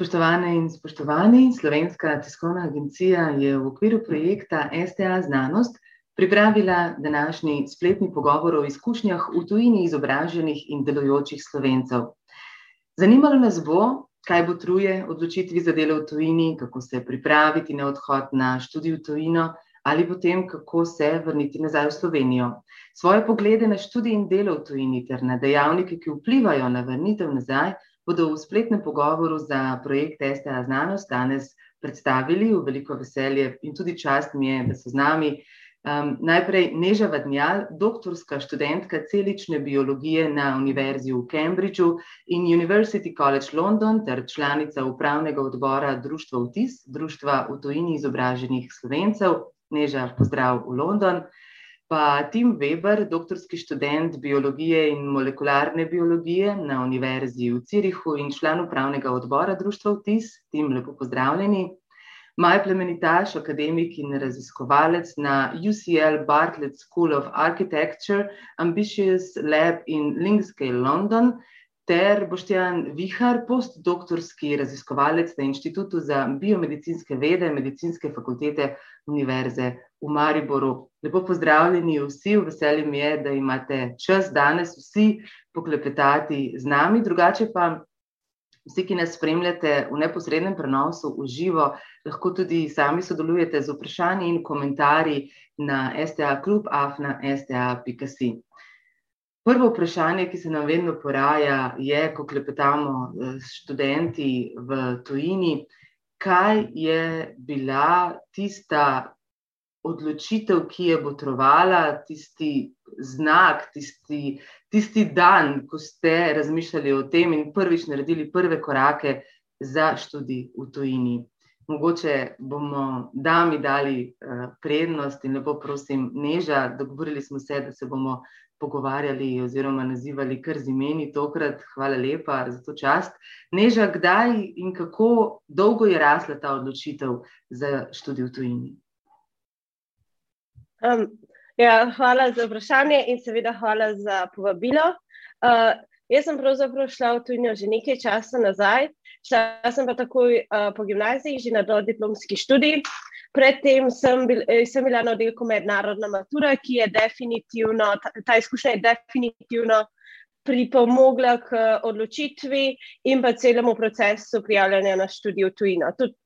Spoštovane in spoštovani, Slovenska tiskovna agencija je v okviru projekta STA Znanost pripravila današnji spletni pogovor o izkušnjah v tujini izobraženih in delujočih slovencev. Zanimalo nas bo, kaj bo truje odločitvi za delo v tujini, kako se pripraviti na odhod na študij v tujino ali potem, kako se vrniti nazaj v Slovenijo. Svoje poglede na študij in delo v tujini ter na dejavnike, ki vplivajo na vrnitev nazaj, bodo v spletnem pogovoru za projekt STA Znanost danes predstavili v veliko veselje in tudi čast mi je, da so z nami. Um, najprej Neža Vadnjal, doktorska študentka celične biologije na Univerzi v Cambridgeu in University College London ter članica upravnega odbora Društva VTIS, Društva v tujini izobraženih slovencev. Neža, pozdrav v London pa Tim Weber, doktorski študent biologije in molekularne biologije na Univerzi v Cirihu in član upravnega odbora Društva VTIS. Tim, lepo pozdravljeni. Maj plemenitaš, akademik in raziskovalec na UCL Bartlett School of Architecture, Ambitious Lab in Linkscale London, ter Boštjan Vihar, postdoktorski raziskovalec na Inštitutu za biomedicinske vede Medicinske fakultete Univerze v Mariboru. Lepo pozdravljeni vsi, veselje mi je, da imate čas danes vsi poklepetati z nami, drugače pa vsi, ki nas spremljate v neposrednem prenosu v živo, lahko tudi sami sodelujete z vprašanji in komentarji na STA klub afna sta.si. Prvo vprašanje, ki se nam vedno poraja, je, ko klepetamo s študenti v tujini, kaj je bila tista odločitev, ki je botrovala, tisti znak, tisti, tisti dan, ko ste razmišljali o tem in prvič naredili prve korake za študij v tujini. Mogoče bomo dami dali uh, prednost in lepo prosim, Neža, dogovorili smo se, da se bomo pogovarjali oziroma nazivali kar z imeni tokrat. Hvala lepa za to čast. Neža, kdaj in kako dolgo je rasla ta odločitev za študij v tujini? Um, ja, hvala za vprašanje in seveda hvala za povabilo. Uh, jaz sem pravzaprav šla v tujino že nekaj časa nazaj, šla sem pa takoj uh, po gimnaziji, že na dodiplomski študij. Predtem sem, bil, eh, sem bila na oddelku mednarodna matura, ki je definitivno, ta, ta izkušnja je definitivno pripomogla k odločitvi in pa celemu procesu prijavljanja na študij v tujino. Tud,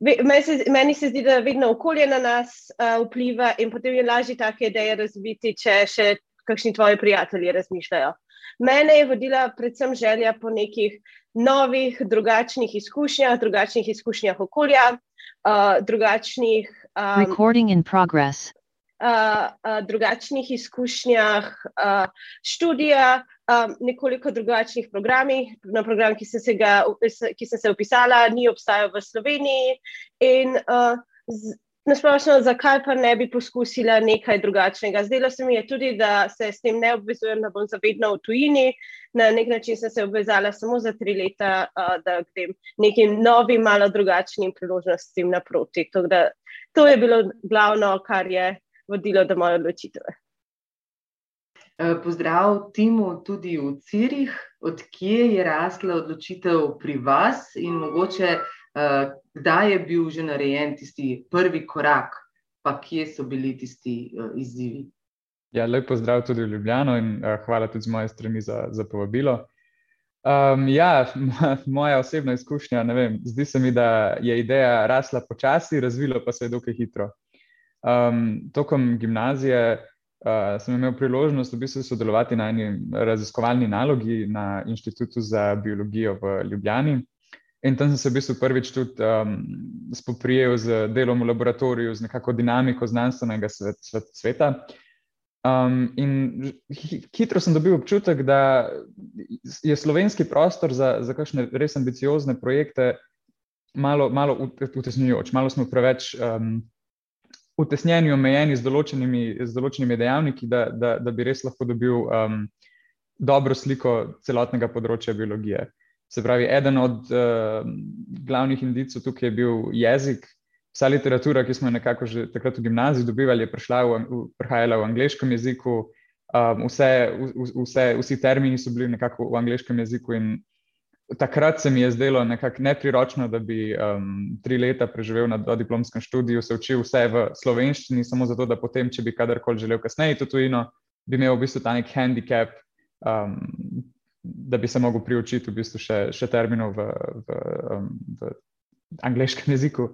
Meni se, meni se zdi, da vedno okolje na nas uh, vpliva in potem je lažje take ideje razviti, če še kakšni tvoji prijatelji razmišljajo. Mene je vodila predvsem želja po nekih novih, drugačnih izkušnjah, drugačnih izkušnjah okolja, uh, drugačnih. Um, Recording in progress. Uh, uh, drugačnih izkušnjah uh, študija, um, nekoliko drugačnih programih. Na program, ki sem se, ga, ki sem se upisala, ni obstajal v Sloveniji. In uh, nasplošno, zakaj pa ne bi poskusila nekaj drugačnega? Zdelo se mi je tudi, da se s tem ne obvezujem, da bom zavedno v tujini. Na nek način sem se obvezala samo za tri leta, uh, da grem nekim novim, malo drugačnim priložnostim naproti. To je bilo glavno, kar je vodilo do moje odločitve. Eh, pozdrav Timu tudi v Cirih, odkje je rasla odločitev pri vas in mogoče eh, kdaj je bil že narejen tisti prvi korak, pa kje so bili tisti eh, izzivi. Ja, lep pozdrav tudi v Ljubljano in hvala tudi z moje strani za, za povabilo. Um, ja, moja osebna izkušnja, ne vem, zdi se mi, da je ideja rasla počasi, razvila pa se je dokaj hitro. Um, tokom gimnazije uh, sem imel priložnost v bistvu sodelovati na eni raziskovalni nalogi na Inštitutu za biologijo v Ljubljani. In tam sem se v bistvu prvič tudi um, spoprijel z delom v laboratoriju, z nekako dinamiko znanstvenega svet, svet, sveta. Um, in hitro sem dobil občutek, da je slovenski prostor za, za kakšne res ambiciozne projekte malo, malo utesnjujoč, malo smo preveč. Um, utesnjeni, omejeni z določenimi, z določenimi dejavniki, da, da, da bi res lahko dobil um, dobro sliko celotnega področja biologije. Se pravi, eden od uh, glavnih indicov tukaj je bil jezik. Vsa literatura, ki smo jo nekako že takrat v gimnaziji dobivali, je v, v, prihajala v angliškem jeziku. Um, vse, vse, vsi termini so bili nekako v angliškem jeziku, in takrat se mi je zdelo nekako nepriročno, da bi um, tri leta preživel na diplomskem študiju, se učil vse v slovenščini, samo zato, da potem, če bi kadarkoli želel kasneje to tujino, bi imel v bistvu ta nek handicap, um, da bi se lahko priučil v bistvu še, še terminov v, v, um, v angliškem jeziku.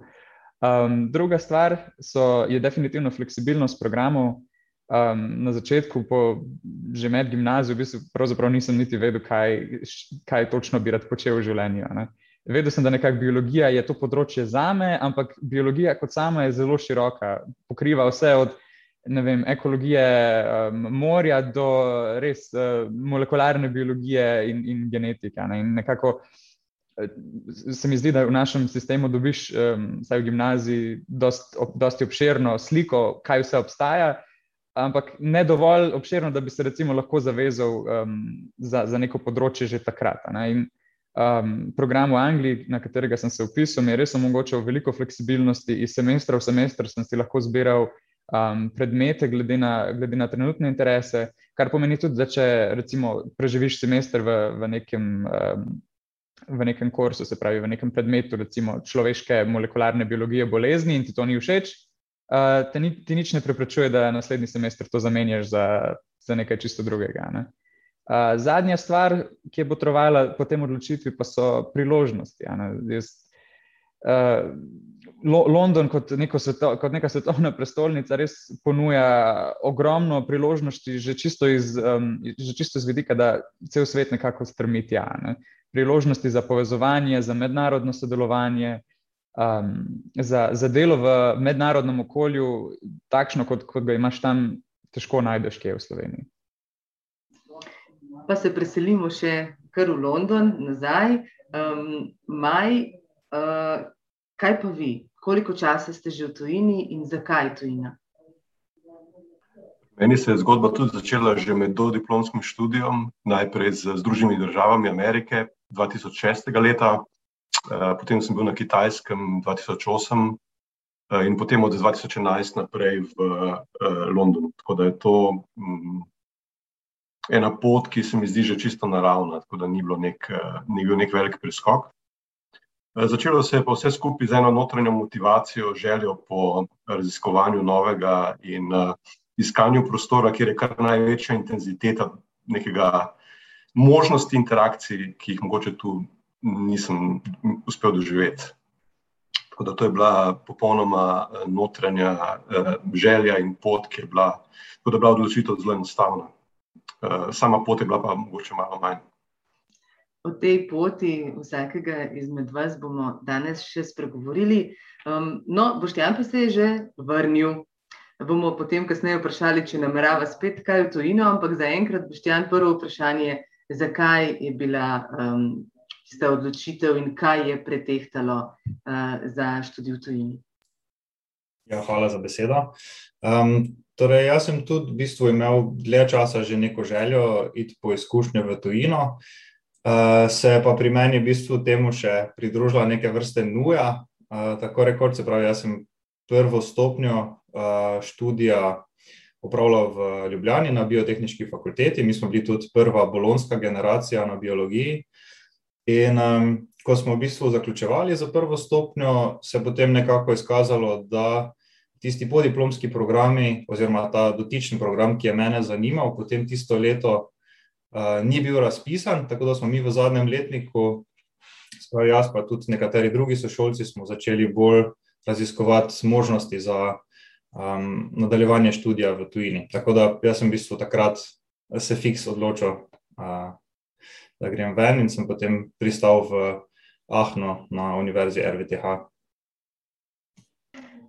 Um, druga stvar so, je definitivno fleksibilnost programov. Um, na začetku, po, že med gimnazijo, v bistvu, pravzaprav nisem niti vedel, kaj, kaj točno bi rad počel v življenju. Ne. Vedel sem, da nekako biologija je to področje za me, ampak biologija kot sama je zelo široka, pokriva vse od vem, ekologije um, morja do res uh, molekularne biologije in, in genetike. Ne. In nekako uh, se mi zdi, da v našem sistemu dobiš, um, vsaj v gimnaziji, dosti obširno sliko, kaj vse obstaja ampak ne dovolj obširno, da bi se recimo lahko zavezal um, za, za neko področje že takrat. Ne? In, um, program v Angliji, na katerega sem se upisal, mi je res omogočal veliko fleksibilnosti. Iz semestra v semester sem si lahko zbiral um, predmete, glede na, glede na trenutne interese, kar pomeni tudi, da če recimo preživiš semester v, v nekem. Um, V nekem kursu, se pravi, v nekem predmetu, recimo človeške molekularne biologije bolezni, in ti to ni všeč, uh, ti, ni, ti nič ne preprečuje, da naslednji semester to zamenjaš za, za nekaj čisto drugega. Ne? Uh, zadnja stvar, ki je potrovala po tem odločitvi, pa so priložnosti. Jaz, uh, London, kot, sveto, kot neka svetovna prestolnica, res ponuja ogromno priložnosti, že čisto iz, um, že čisto iz vidika, da cel svet nekako strmi tja. Ne? Priložnosti za povezovanje, za mednarodno sodelovanje, um, za, za delo v mednarodnem okolju, takšno, kot, kot ga imaš tam, težko najdeš, kje je v Sloveniji. Pa se preselimo še kar v London, nazaj. Um, maj, uh, kaj pa vi? Koliko časa ste že v tujini in zakaj tujina? Meni se je zgodba tudi začela že med dodiplomskim študijom, najprej z Združenimi državami Amerike 2006. leta, potem sem bil na Kitajskem 2008 eh, in potem od 2011 naprej v eh, Londonu. Tako da je to mm, ena pot, ki se mi zdi že čisto naravna, tako da ni, nek, ni bil nek velik preskok. Začelo se je pa vse skupaj z eno notranjo motivacijo, željo po raziskovanju novega in iskanju prostora, kjer je kar največja intenziteta nekega možnosti interakcij, ki jih mogoče tu nisem uspel doživeti. Tako da to je bila popolnoma eh, notranja eh, želja in pot, ki je bila, tako da je bila odločitev zelo enostavna. Eh, sama pot je bila pa mogoče malo manj. O tej poti vsakega izmed vas bomo danes še spregovorili. Um, no, Boštjan pa se je že vrnil. Bomo potem kasneje vprašali, če namerava spet kaj v tujino, ampak zaenkrat, Boštjan, prvo vprašanje, zakaj je bila um, tista odločitev in kaj je pretehtalo uh, za študij v tujini? Ja, hvala za besedo. Um, torej, jaz sem tudi v bistvu imel dlje časa že neko željo iti po izkušnje v tujino. Uh, se pa pri meni v bistvu temu še pridružila neke vrste nuja. Uh, tako rekoč, se pravi, jaz sem prvo stopnjo uh, študija upravljal v Ljubljani na biotehnički fakulteti. Mi smo bili tudi prva bolonska generacija na biologiji. In um, ko smo v bistvu zaključevali za prvo stopnjo, se je potem nekako izkazalo, da tisti podiplomski programi, oziroma ta dotični program, ki je mene zanimal, potem tisto leto uh, ni bil razpisan, tako da smo mi v zadnjem letniku, spravi jaz, pa tudi nekateri drugi sošolci, smo začeli bolj raziskovati možnosti za um, nadaljevanje študija v tujini. Tako da jaz sem v bistvu takrat se fiks odločil. Uh, da grem ven, in sem potem pristal v Ahnu na univerzi RVTH.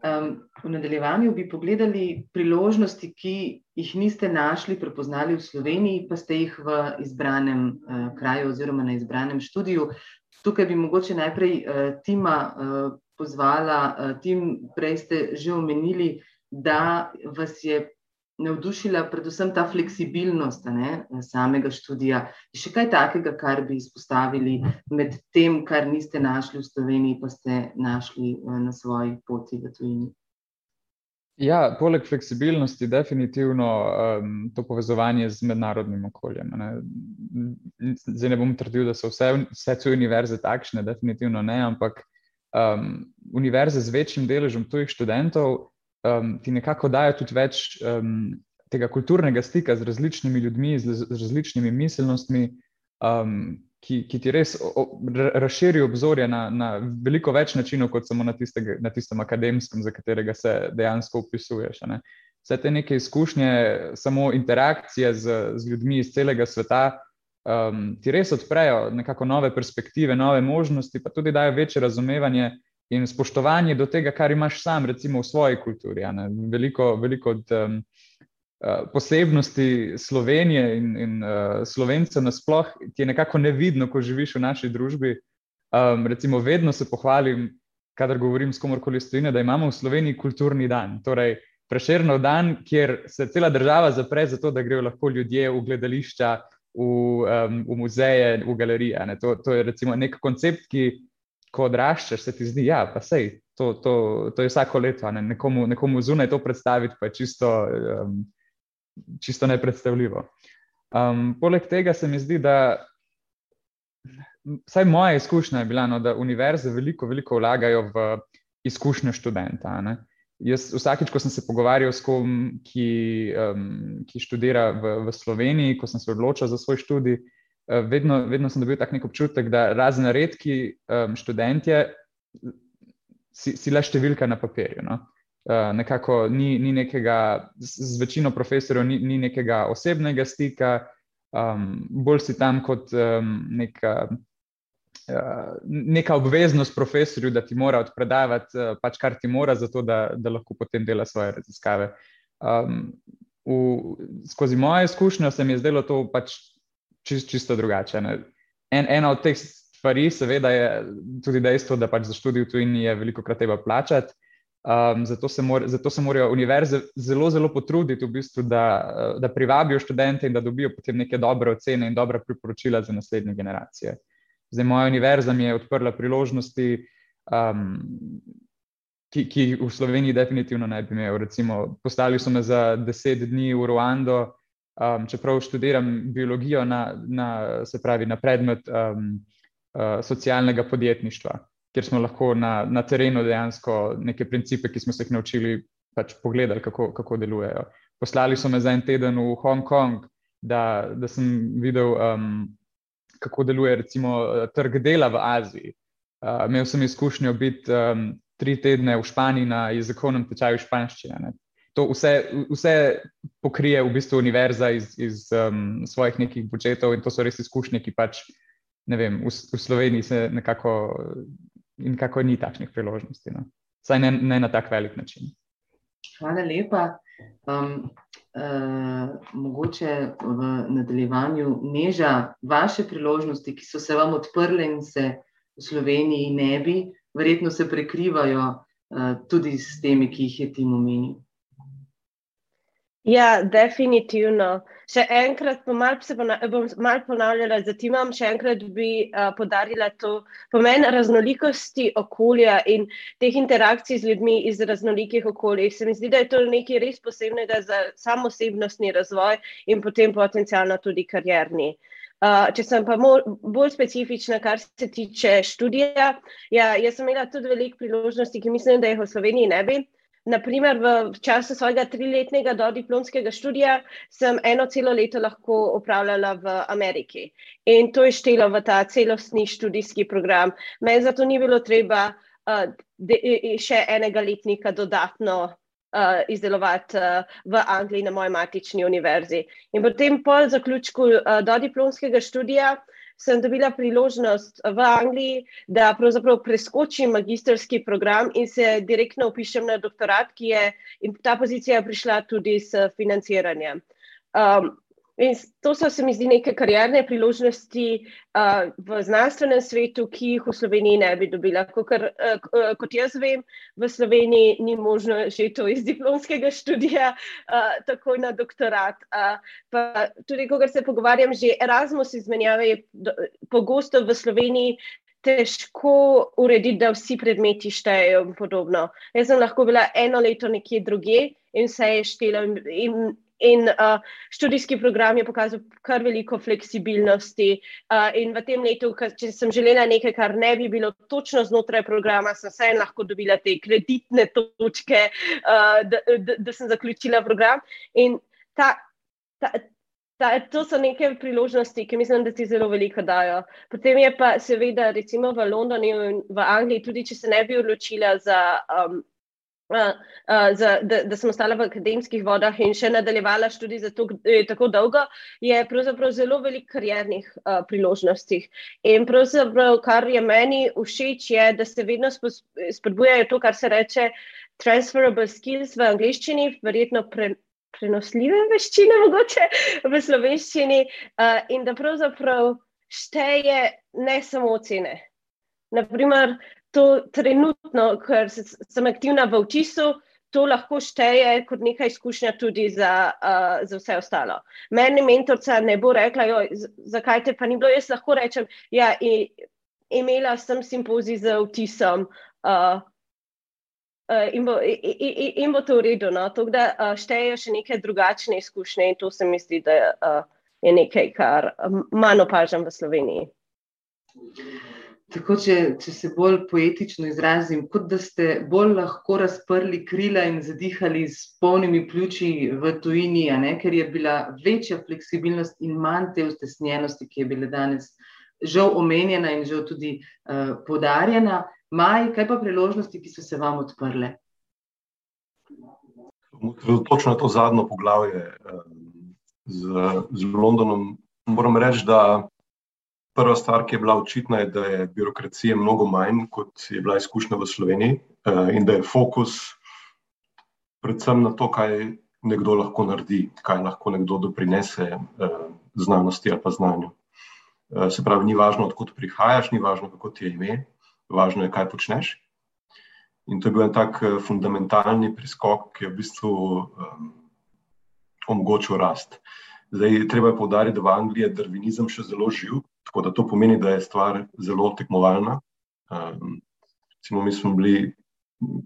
Um, v nadaljevanju bi pogledali priložnosti, ki jih niste našli, prepoznali v Sloveniji, pa ste jih v izbranem uh, kraju oziroma na izbranem študiju. Tukaj bi mogoče najprej uh, Tima uh, pozvala, uh, Tim, prej ste že omenili, da vas je navdušila predvsem ta fleksibilnost ne, samega študija. Je še kaj takega, kar bi izpostavili med tem, kar niste našli v Sloveniji, pa ste našli eh, na svoji poti v tujini? Ja, poleg fleksibilnosti, definitivno um, to povezovanje z mednarodnim okoljem. Ne. Zdaj ne bom trdil, da so vse, vse te univerze takšne, definitivno ne, ampak um, univerze z večjim deležem tujih študentov um, ti nekako dajo tudi več um, tega kulturnega stika z različnimi ljudmi, z, z različnimi miselnostmi, um, ki, ki ti res razširijo obzorje na, na veliko več načinov, kot samo na, tistega, na tistem akademskem, za katerega se dejansko upisuješ. Vse te neke izkušnje, samo interakcije z, z ljudmi iz celega sveta, um, ti res odprejo nekako nove perspektive, nove možnosti, pa tudi dajo večje razumevanje in spoštovanje do tega, kar imaš sam, recimo v svoji kulturi. Veliko, veliko od. Um, Eh, posebnosti Slovenije in, in uh, slovenca nasploh, ki je nekako nevidno, ko živiš v naši družbi. Um, recimo, vedno se pohvalim, kadar govorim s komorkoli stojine, da imamo v Sloveniji kulturni dan. Torej, preširno dan, kjer se cela država zapre za to, da grejo lahko ljudje v gledališča, v, um, v muzeje, v galerije. To, to je recimo nek koncept, ki, ko odraščaš, se ti zdi, da ja, sej. To, to, to je vsako leto, ne? nekomu, nekomu zunaj to predstaviti, pa je čisto um, čisto nepredstavljivo. Um, poleg tega se mi zdi, da vsaj moja izkušnja je bila, no, da univerze veliko, veliko vlagajo v izkušnje študenta. Ne. Jaz vsakič, ko sem se pogovarjal s kom, ki, um, ki študira v, v Sloveniji, ko sem se odločil za svoj študij, uh, vedno, vedno sem dobil tak nek občutek, da razen redki um, študentje si, si le številka na papirju. No. Eh, nekako ni, ni nekega, z večino profesorjev ni, ni nekega osebnega stika, um, bolj si tam kot um, neka, uh, neka obveznost profesorju, da ti mora odpredavati uh, pač kar ti mora, zato da, da lahko potem dela svoje raziskave. Um, v, skozi moje izkušnje se mi je zdelo to pač čist, čisto drugače. En, ena od teh stvari, seveda, je tudi dejstvo, da pač za študij v tujini je veliko krat treba plačati. Um, zato, se mor, zato se morajo univerze zelo, zelo potruditi, v bistvu, da, da privabijo študente in da dobijo potem neke dobre ocene in dobra priporočila za naslednje generacije. Zdaj, moja univerza mi je odprla priložnosti, um, ki, jih v Sloveniji definitivno ne bi imel. Recimo, poslali so me za deset dni v Ruando, um, čeprav študiram biologijo na, na, pravi, na predmet um, uh, socialnega podjetništva kjer smo lahko na, na terenu dejansko neke principe, ki smo se jih naučili, pač pogledali, kako, kako delujejo. Poslali so me za en teden v Hongkong, da, da sem videl, um, kako deluje recimo trg dela v Aziji. Uh, imel sem izkušnjo biti um, tri tedne v Španiji na jezikovnem tečaju španščine. Ne. To vse, vse pokrije v bistvu univerza iz, iz um, svojih nekih budžetov in to so res izkušnje, ki pač, ne vem, v, v Sloveniji se nekako in kako ni takšnih priložnosti. No. Saj ne, ne na tak velik način. Hvala lepa. Um, uh, mogoče v nadaljevanju neža vaše priložnosti, ki so se vam odprle in se v Sloveniji ne bi, verjetno se prekrivajo uh, tudi s temi, ki jih je Tim omenil. Ja, definitivno. Še enkrat mal bom mal ponavljala za timom, še enkrat bi uh, podarila to pomen raznolikosti okolja in teh interakcij z ljudmi iz raznolikih okolij. Se mi zdi, da je to nekaj res posebnega za samosebnostni razvoj in potem potencialno tudi karjerni. Uh, če sem pa bolj specifična, kar se tiče študija, ja, jaz sem imela tudi veliko priložnosti, ki mislim, da jih v Sloveniji ne bi. Naprimer, v času svojega triletnega dodiplomskega študija sem eno celo leto lahko upravljala v Ameriki in to je štelo v ta celostni študijski program. Meni zato ni bilo treba uh, de, še enega letnika dodatno uh, izdelovati uh, v Angliji na moji matični univerzi. In potem po zaključku uh, dodiplomskega študija sem dobila priložnost v Angliji, da pravzaprav preskočim magistrski program in se direktno upišem na doktorat, ki je in ta pozicija je prišla tudi s financiranjem. Um, In to so se mi zdi neke karierne priložnosti uh, v znanstvenem svetu, ki jih v Sloveniji ne bi dobila. Kokor, uh, kot jaz vem, v Sloveniji ni možno že to iz diplomskega študija, uh, takoj na doktorat. Uh, tudi, ko se pogovarjam, že Erasmus izmenjave je pogosto v Sloveniji težko urediti, da vsi predmeti štejejo podobno. Jaz sem lahko bila eno leto nekje druge in vse je štelo. In, in uh, študijski program je pokazal kar veliko fleksibilnosti. Uh, in v tem letu, če sem želela nekaj, kar ne bi bilo točno znotraj programa, sem vseeno lahko dobila te kreditne točke, uh, da, da, da sem zaključila program. In ta, ta, ta, to so neke priložnosti, ki mislim, da ti zelo veliko dajo. Potem je pa seveda, recimo v Londonu in v Angliji, tudi če se ne bi odločila za. Um, za, da, da sem ostala v akademskih vodah in še nadaljevala študij za to, eh, tako dolgo, je pravzaprav zelo veliko karjernih uh, priložnosti. In pravzaprav, kar je meni všeč, je, da se vedno spodbujajo to, kar se reče transferable skills v angliščini, verjetno pre, prenosljive veščine, mogoče v slovenščini, uh, in da pravzaprav šteje ne samo ocene. Naprimer, to trenutno, ker sem aktivna v očisu, to lahko šteje kot neka izkušnja tudi za, uh, za vse ostalo. Meni mentorca ne bo rekla, joj, zakaj te pa ni bilo. Jaz lahko rečem, ja, imela sem simpozij z očisom. Uh, In bo, in, in bo to v redu. No? To, da uh, štejejo še neke drugačne izkušnje, in to se mi zdi, da uh, je nekaj, kar manj opažam v Sloveniji. Tako, če, če se bolj poetično izrazim, kot da ste bolj lahko razprli krila in zadihali s polnimi pljuči v tujini, ne, ker je bila večja fleksibilnost in manj te ustesnjenosti, ki je bila danes žal omenjena in žal tudi uh, eh, podarjena. Maj, kaj pa priložnosti, ki so se vam odprle? Točno to zadnjo poglavje um, z, z Londonom. Moram reči, da Prva stvar, ki je bila očitna, je, da je birokracije mnogo manj, kot je bila izkušnja v Sloveniji, eh, in da je fokus predvsem na to, kaj nekdo lahko naredi, kaj lahko nekdo doprinese eh, znanosti ali pa znanju. Eh, se pravi, ni važno, odkot prihajaš, ni važno, kako ti je ime, važno je, kaj počneš. In to je bil en tak fundamentalni preskok, ki je v bistvu um, omogočil rast. Zdaj, treba je povdariti, da v Angliji je darvinizem še zelo živ, Tako da to pomeni, da je stvar zelo tekmovalna. Um, recimo, mi smo bili,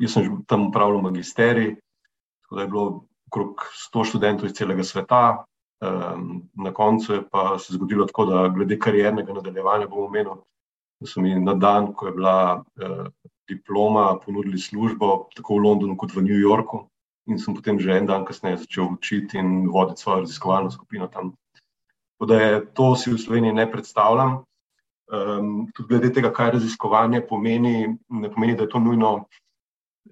jaz sem tam upravljal magisterij, tako da je bilo okrog 100 študentov iz celega sveta. Um, na koncu je pa se zgodilo tako, da glede kariernega nadaljevanja bomo omenili, da so mi na dan, ko je bila uh, diploma, ponudili službo tako v Londonu kot v New Yorku. In sem potem že en dan kasneje začel učiti in voditi svojo raziskovalno skupino tam. Tako da je to si v Sloveniji ne predstavljam. Um, tudi glede tega, kaj raziskovanje pomeni, ne pomeni, da je to nujno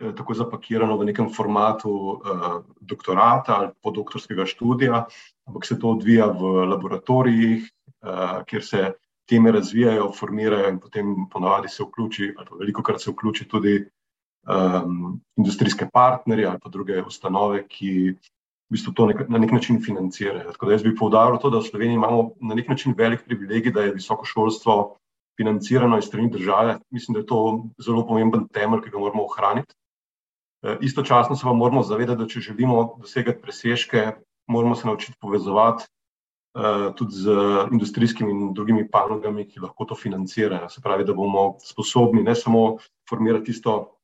eh, tako zapakirano v nekem formatu uh, doktorata ali podoktorskega študija, ampak se to odvija v laboratorijih, uh, kjer se teme razvijajo, formirajo in potem ponavadi se vključi, ali pa veliko krat se vključi tudi um, industrijske partnerje ali pa druge ustanove, ki v bistvu to nek, na nek način financirajo. Tako da jaz bi povdaril to, da v Sloveniji imamo na nek način velik privilegij, da je visoko šolstvo financirano iz strani države. Mislim, da je to zelo pomemben temelj, ki ga moramo ohraniti. E, istočasno se pa moramo zavedati, da če želimo dosegati presežke, moramo se naučiti povezovati e, tudi z industrijskimi in drugimi panogami, ki lahko to financirajo. Se pravi, da bomo sposobni ne samo formirati isto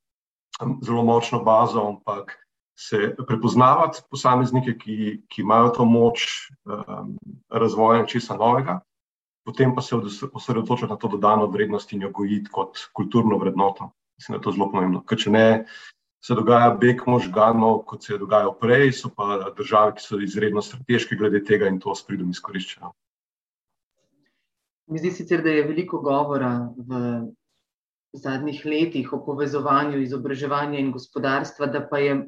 zelo močno bazo, ampak se prepoznavati posameznike, ki, ki imajo to moč um, razvoja česa novega, potem pa se osredotočiti na to dodano vrednost in jo gojiti kot kulturno vrednoto. Mislim, da je to zelo pomembno. Ker če ne se dogaja beg možganov, kot se je dogajalo prej, so pa države, ki so izredno strateške glede tega in to s pridom izkoriščajo. Mi zdi se, da je veliko govora v zadnjih letih o povezovanju izobraževanja in gospodarstva, da pa je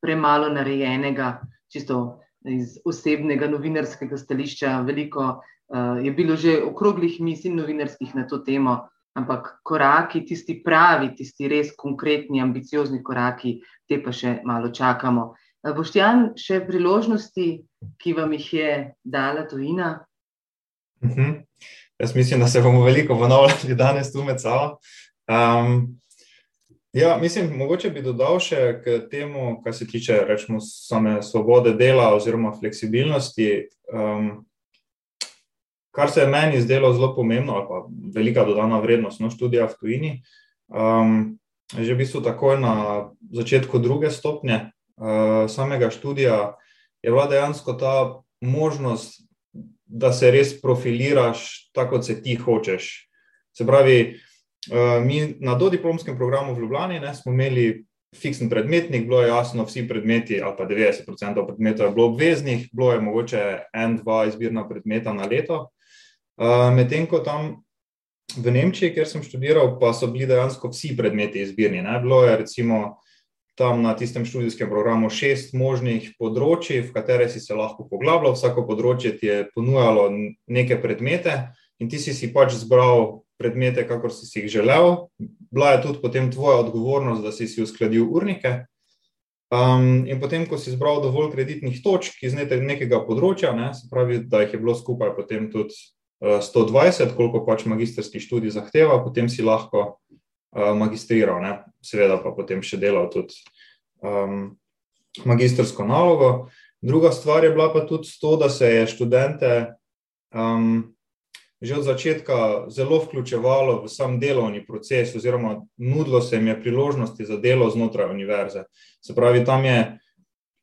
premalo narejenega, čisto iz osebnega novinarskega stališča. Veliko uh, je bilo že okroglih misij novinarskih na to temo, ampak koraki, tisti pravi, tisti res konkretni, ambiciozni koraki, te pa še malo čakamo. Uh, Boštjan, še priložnosti, ki vam jih je dala tujina? Uh mhm. -huh. Jaz mislim, da se bomo veliko ponovili danes tu med sabo. Um, Ja, mislim, mogoče bi dodal še k temu, kar se tiče rečemo, same svobode dela oziroma fleksibilnosti. Um, kar se je meni zdelo zelo pomembno, ali pa velika dodana vrednost no, študija v tujini, um, že v bistvu takoj na začetku druge stopnje uh, samega študija je bila dejansko ta možnost, da se res profiliraš tako, kot se ti hočeš. Se pravi, mi na dodiplomskem programu v Ljubljani ne, smo imeli fiksen predmetnik, bilo je jasno, vsi predmeti, ali pa 90% predmetov je bilo obveznih, bilo je mogoče en, dva izbirna predmeta na leto. Uh, Medtem ko tam v Nemčiji, kjer sem študiral, pa so bili dejansko vsi predmeti izbirni. Ne? Bilo je recimo tam na tistem študijskem programu šest možnih področji, v katere si se lahko poglabljal, vsako področje ti je ponujalo neke predmete in ti si si pač zbral predmete, kakor si si jih želel. Bila je tudi potem tvoja odgovornost, da si si uskladil urnike. Um, in potem, ko si zbral dovolj kreditnih točk iz nekega področja, ne, se pravi, da jih je bilo skupaj potem tudi 120, koliko pač magistrski študij zahteva, potem si lahko uh, magistriral, ne? seveda pa potem še delal tudi um, magistrsko nalogo. Druga stvar je bila pa tudi to, da se je študente um, že od začetka zelo vključevalo v sam delovni proces, oziroma nudilo se jim je priložnosti za delo znotraj univerze. Se pravi, tam je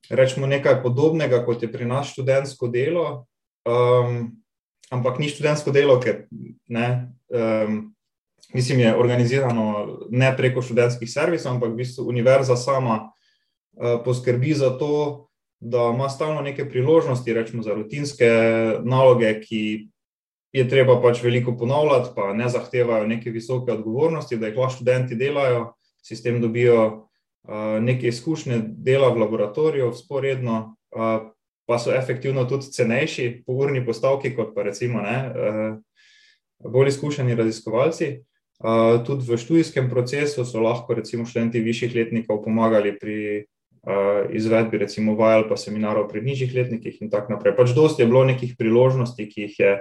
rečemo nekaj podobnega, kot je pri nas študentsko delo. Um, ampak ni študentsko delo, ker ne, um, mislim, je organizirano ne preko študentskih servisov, ampak v bistvu univerza sama uh, poskrbi za to, da ima stalno neke priložnosti, rečemo za rutinske naloge, ki je treba pač veliko ponavljati, pa ne zahtevajo neke visoke odgovornosti, da jih lahko študenti delajo, si s tem dobijo uh, neke izkušnje dela v laboratoriju, sporedno. Uh, pa so efektivno tudi cenejši po urni postavki, kot pa recimo ne, eh, bolj izkušeni raziskovalci. Eh, tudi v študijskem procesu so lahko recimo študenti višjih letnikov pomagali pri eh, izvedbi recimo vaj ali pa seminarov pri nižjih letnikih in tako naprej. Pač dosti je bilo nekih priložnosti, ki jih je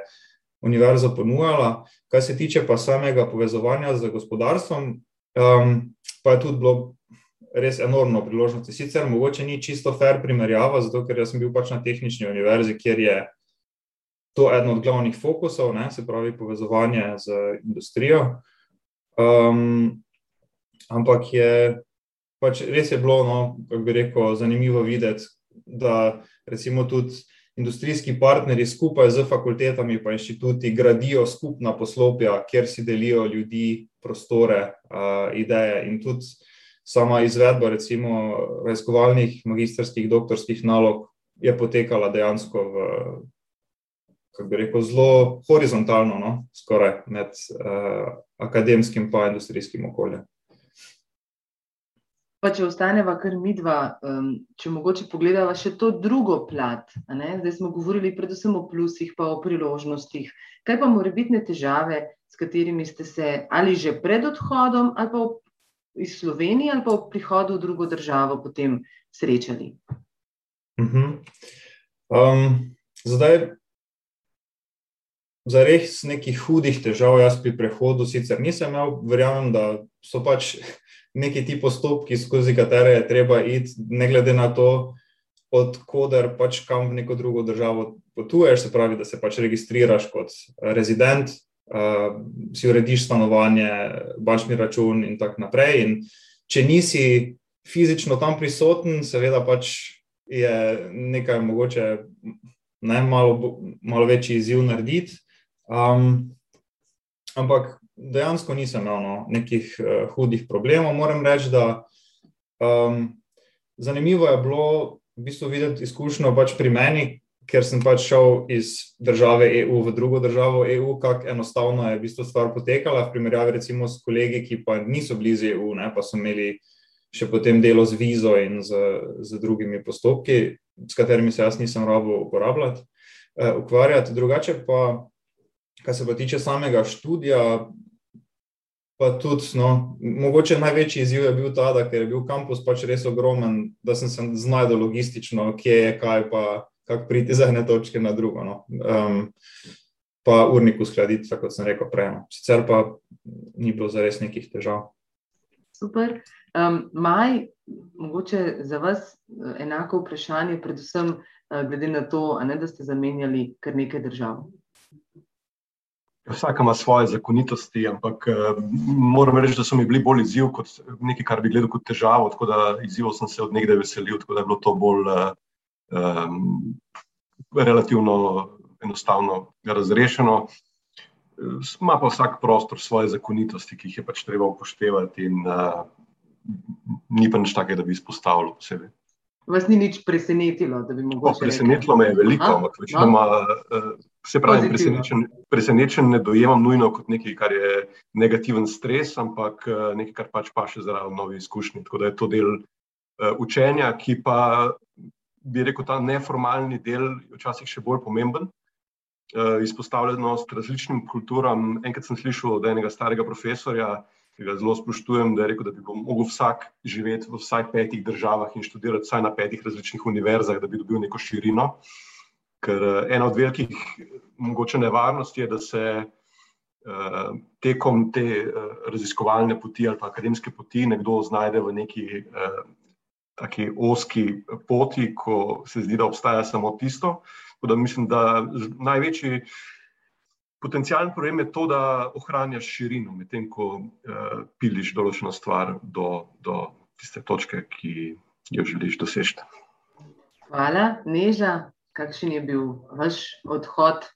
univerza ponujala. Kar se tiče pa samega povezovanja z gospodarstvom, pa je tudi bilo res enormno priložnosti. Sicer mogoče ni čisto fair primerjava, zato ker sem bil pač na tehnični univerzi, kjer je to eden od glavnih fokusov, ne, se pravi povezovanje z industrijo. Um, ampak je pač res je bilo, no, kako bi rekel, zanimivo videti, da recimo tudi industrijski partnerji skupaj z fakultetami pa inštituti gradijo skupna poslopja, kjer si delijo ljudi, prostore, ideje in tudi sama izvedba, recimo, raziskovalnih, magistrskih, doktorskih nalog je potekala dejansko v, kako bi rekel, zelo horizontalno, no, skoraj med uh, akademskim in industrijskim okoljem. Pa če ostaneva kar midva, um, če mogoče pogledava še to drugo plat, zdaj smo govorili predvsem o plusih, pa o priložnostih. Kaj pa morebitne težave, s katerimi ste se ali že pred odhodom, ali pa iz Slovenije ali pa v prihodu v drugo državo potem srečali? Uh -huh. um, zdaj, za res nekih hudih težav, jaz pri prehodu sicer nisem imel, verjamem, da so pač neki ti postopki, skozi katere je treba iti, ne glede na to, odkuder pač kam v neko drugo državo potuješ, se pravi, da se pač registriraš kot rezident uh, si urediš stanovanje, bančni račun in tako naprej. In če nisi fizično tam prisoten, seveda pač je nekaj mogoče ne, malo, malo večji izziv narediti. Um, ampak dejansko nisem imel no, nekih uh, hudih problemov. Moram reči, da um, zanimivo je bilo v bistvu videti izkušnjo pač pri meni, ker sem pač šel iz države EU v drugo državo EU, kako enostavno je v bistvu stvar potekala, v primerjavi recimo s kolegi, ki pa niso blizu EU, ne, pa so imeli še potem delo z vizo in z, z drugimi postopki, s katerimi se jaz nisem rabo uporabljati, eh, ukvarjati. Drugače pa, kar se pa tiče samega študija, pa tudi, no, mogoče največji izziv je bil ta, da je bil kampus pač res ogromen, da sem se znajdel logistično, kje je kaj pa kako priti iz ene točke na drugo. No. Um, pa urnik uskladiti, tako kot sem rekel prej. No. Sicer pa ni bilo za res nekih težav. Super. Um, Maj, mogoče za vas eh, enako vprašanje, predvsem uh, glede na to, ne, da ste zamenjali kar nekaj držav. Vsaka ima svoje zakonitosti, ampak uh, moram reči, da so mi bili bolj izziv kot nekaj, kar bi gledal kot težavo. Tako da izzivov sem se od nekdaj veselil, tako da je bilo to bolj um, relativno enostavno razrešeno. Ma pa vsak prostor svoje zakonitosti, ki jih je pač treba upoštevati, in uh, ni pa nič takega, da bi izpostavljal posebej. Vas ni nič presenetilo, da bi mogli. Presenetilo me je veliko, ampak večinoma, no. se pravi, presenečen, presenečen ne dojemam nujno kot nekaj, kar je negativen stres, ampak nekaj, kar pač pa še zaradi novih izkušnji. Tako da je to del uh, učenja, ki pa bi rekel, ta neformalni del je včasih še bolj pomemben. Uh, izpostavljenost različnim kulturam. Enkrat sem slišal od enega starega profesorja, ki ga zelo spoštujem, da je rekel, da bi lahko vsak živeti v vsaj petih državah in študirati vsaj na petih različnih univerzah, da bi dobil neko širino. Ker eh, ena od velikih, mogoče nevarnosti je, da se uh, tekom te uh, raziskovalne poti ali pa akademske poti nekdo znajde v neki uh, taki oski poti, ko se zdi, da obstaja samo tisto. Da mislim, da največji Potencijalni problem je to, da ohranjaš širino, medtem ko uh, piliš določeno stvar do, do tiste točke, ki jo želiš doseči. Hvala, Neža. Kakšen je bil vaš odhod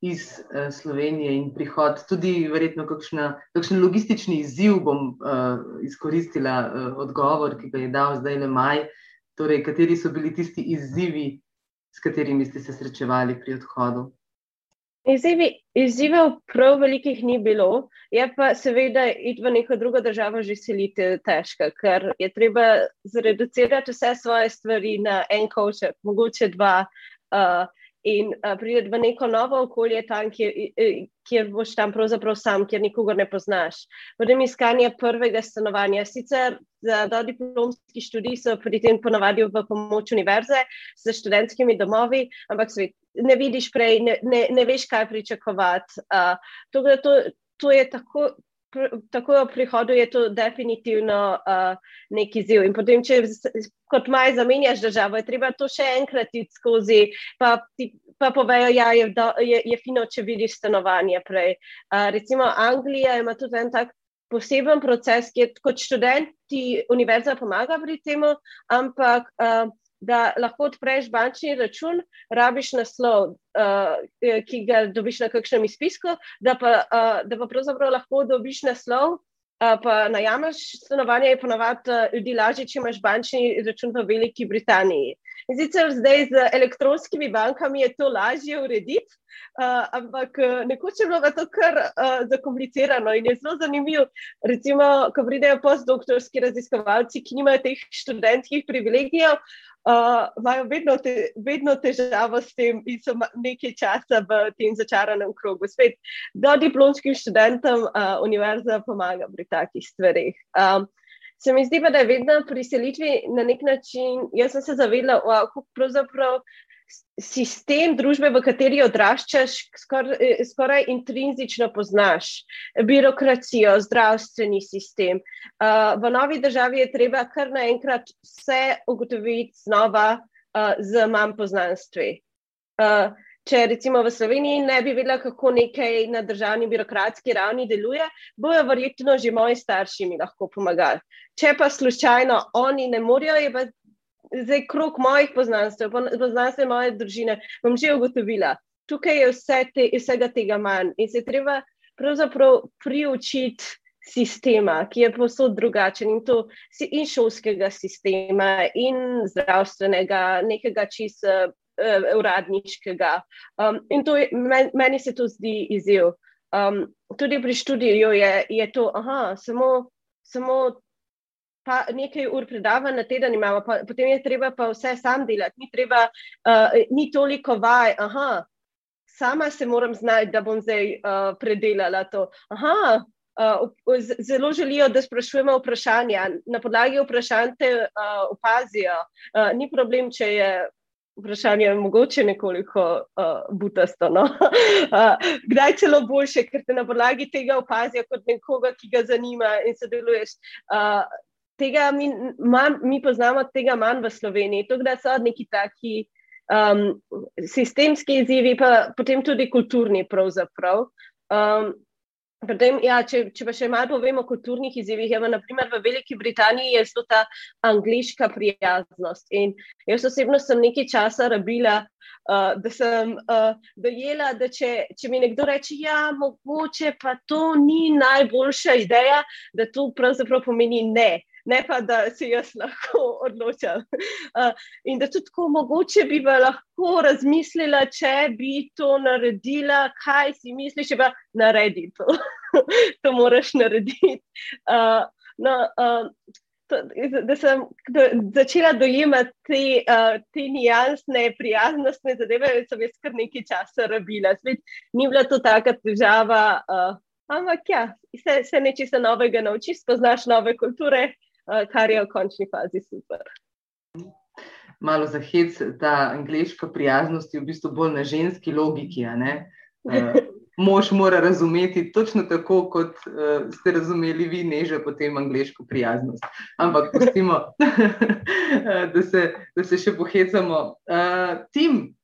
iz uh, Slovenije in prihod, tudi verjetno kakšna, kakšen logistični izziv bom uh, izkoristila uh, odgovor, ki ga je dal zdaj le maj. Torej, kateri so bili tisti izzivi, s katerimi ste se srečevali pri odhodu? Izzivi, izzivov prav velikih ni bilo, je pa seveda iti v neko drugo državo že seliti težko, ker je treba zreducirati vse svoje stvari na en košek, mogoče dva. Uh, in uh, priti v neko novo okolje, tam, kjer, kjer boš tam pravzaprav sam, kjer nikogar ne poznaš. Potem iskanje prvega stanovanja. Sicer za dodiplomski študij so pri tem ponavadi v pomoč univerze s študentskimi domovi, ampak svet, ne vidiš prej, ne, ne, ne veš, kaj pričakovati. Uh, to, to, to je tako tako v prihodu je to definitivno uh, neki ziv. In potem, če kot maj zamenjaš državo, je treba to še enkrat iti skozi, pa, ti, pa povejo, da ja, je, je, je fino, če vidiš stanovanje prej. Uh, recimo Anglija ima tudi en tak. Poseben proces, ki je kot študent, ti univerza pomaga pri tem, ampak uh, da lahko odpreš bančni račun, rabiš naslov, uh, ki ga dobiš na kakšnem izpisku, da pa, uh, da pa pravzaprav lahko dobiš naslov. Uh, pa najameš stanovanje, je ponovadi uh, ljudi lažje, če imaš bančni račun v Veliki Britaniji. Zicer zdaj z elektronskimi bankami je to lažje urediti, uh, ampak nekoč je bilo to kar uh, zakomplicirano in je zelo zanimivo. Recimo, ko pridejo postdoktorski raziskovalci, ki nimajo teh študentskih privilegijev, uh, imajo vedno, te, vedno težavo s tem in so nekaj časa v tem začaranem krogu. Spet, da diplomskim študentom uh, univerza pomaga pri takih stvarih. Um, se mi zdi pa, da je vedno pri selitvi na nek način, jaz sem se zavedla, kako pravzaprav sistem družbe, v kateri odraščaš, skor, skoraj intrinzično poznaš, birokracijo, zdravstveni sistem. Uh, v novi državi je treba kar naenkrat vse ugotoviti znova uh, z manj poznanstvi. Uh, če recimo v Sloveniji ne bi vedela, kako nekaj na državni birokratski ravni deluje, bojo verjetno že moji starši mi lahko pomagali. Če pa slučajno oni ne morejo, je pa zdaj krok mojih poznanstv, poznanstv moje družine, bom že ugotovila, tukaj je vse te, vsega tega manj in se treba pravzaprav priučiti sistema, ki je posod drugačen in to in šolskega sistema in zdravstvenega, nekega čist uh, uradniškega. Um, in to je, men, meni se to zdi izjiv. Um, tudi pri študiju je, je to, aha, samo, samo nekaj ur predava na teden imamo, pa, potem je treba pa vse sam delati, ni, treba, uh, ni toliko vaj. Aha, sama se moram znati, da bom zdaj uh, predelala to. Aha, uh, zelo želijo, da sprašujemo vprašanja. Na podlagi vprašanj te uh, opazijo. Uh, ni problem, če je. Vprašanje je mogoče nekoliko uh, butasto. No? uh, kdaj celo boljše, ker te na podlagi tega opazijo kot nekoga, ki ga zanima in sodeluješ. Uh, tega mi, man, mi poznamo tega manj v Sloveniji. To, da so neki taki um, sistemski izzivi, pa potem tudi kulturni, pravzaprav. Um, Potem, ja, če, če pa še malo povemo o kulturnih izzivih, je naprimer v Veliki Britaniji je to ta angliška prijaznost. In jaz osebno sem nekaj časa rabila, uh, da sem uh, dojela, da če, če mi nekdo reče, ja, mogoče pa to ni najboljša ideja, da to pravzaprav pomeni ne ne pa da se jaz lahko odločam. Uh, in da tudi tako mogoče bi lahko razmislila, če bi to naredila, kaj si misliš, pa naredi to. to moraš narediti. Uh, no, uh, To, da sem do, začela dojemati te, uh, te nijansne, prijaznostne zadeve, sem jaz kar nekaj časa rabila. Svet, ni bila to taka težava, uh, ampak ja, se, se nečesa novega naučiš, spoznaš nove kulture, kar je v končni fazi super. Malo za hec, ta angliška prijaznost je v bistvu bolj na ženski logiki. Uh, mož mora razumeti točno tako, kot uh, ste razumeli vi, ne že potem angliško prijaznost. Ampak pustimo, da, se, da se še pohecamo. Uh, tim,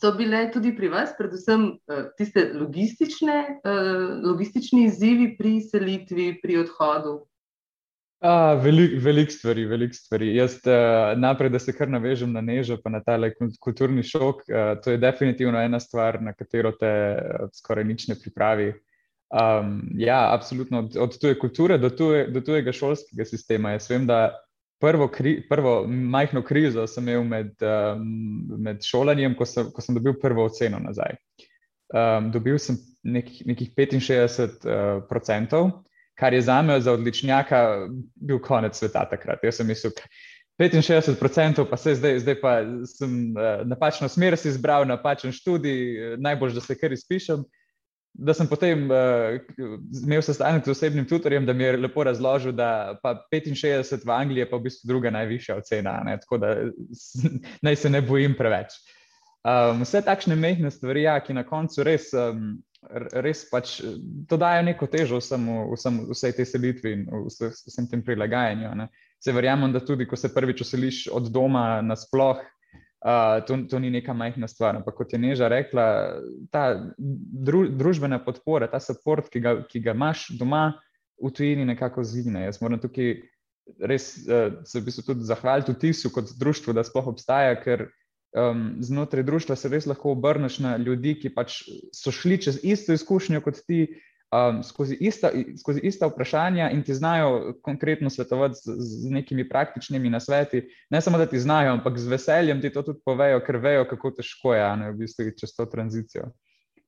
so bile tudi pri vas, predvsem uh, tiste logistične, uh, logistični izzivi pri selitvi, pri odhodu? Veliko velik stvari, veliko stvari. Jaz uh, naprej, da se kar navežem na nežo, pa na ta kulturni šok. Uh, to je definitivno ena stvar, na katero te uh, skoraj nič ne pripravi. Um, ja, absolutno, od, od tuje kulture do, tuje, do tujega šolskega sistema. Jaz vem, da prvo, kri, prvo majhno krizo sem imel med, um, med šolanjem, ko sem, ko sem dobil prvo oceno nazaj. Um, dobil sem nekih, nekih 65 uh, odstotkov kar je za me, za odličnjaka, bil konec sveta takrat. Jaz sem mislil, 65%, pa se zdaj, zdaj pa sem uh, napačno smer si izbral, napačen študij, najbolj, da se kar izpišem. Da sem potem uh, imel sestanek z osebnim tutorjem, da mi je lepo razložil, da pa 65 v Angliji je pa v bistvu druga najvišja ocena, ne? tako da naj se ne bojim preveč. Um, vse takšne mehne stvari, ja, ki na koncu res um, res pač to daje neko težo vsemu, vsem, vsej tej selitvi in vse, vsem tem prilagajanju. Ne. Se verjamem, da tudi, ko se prvič oseliš od doma nasploh, uh, to, to ni neka majhna stvar. Ampak kot je Neža rekla, ta dru, družbena podpora, ta podpor, ki, ki ga imaš doma, v tujini nekako zgine. Jaz moram tukaj res uh, se v bistvu tudi zahvaliti vtisu kot društvu, da sploh obstaja, ker um, znotraj društva se res lahko obrneš na ljudi, ki pač so šli čez isto izkušnjo kot ti, um, skozi, ista, skozi ista vprašanja in ti znajo konkretno svetovati z, z nekimi praktičnimi nasveti. Ne samo, da ti znajo, ampak z veseljem ti to tudi povejo, ker vejo, kako težko je ne, v bistvu čez to tranzicijo.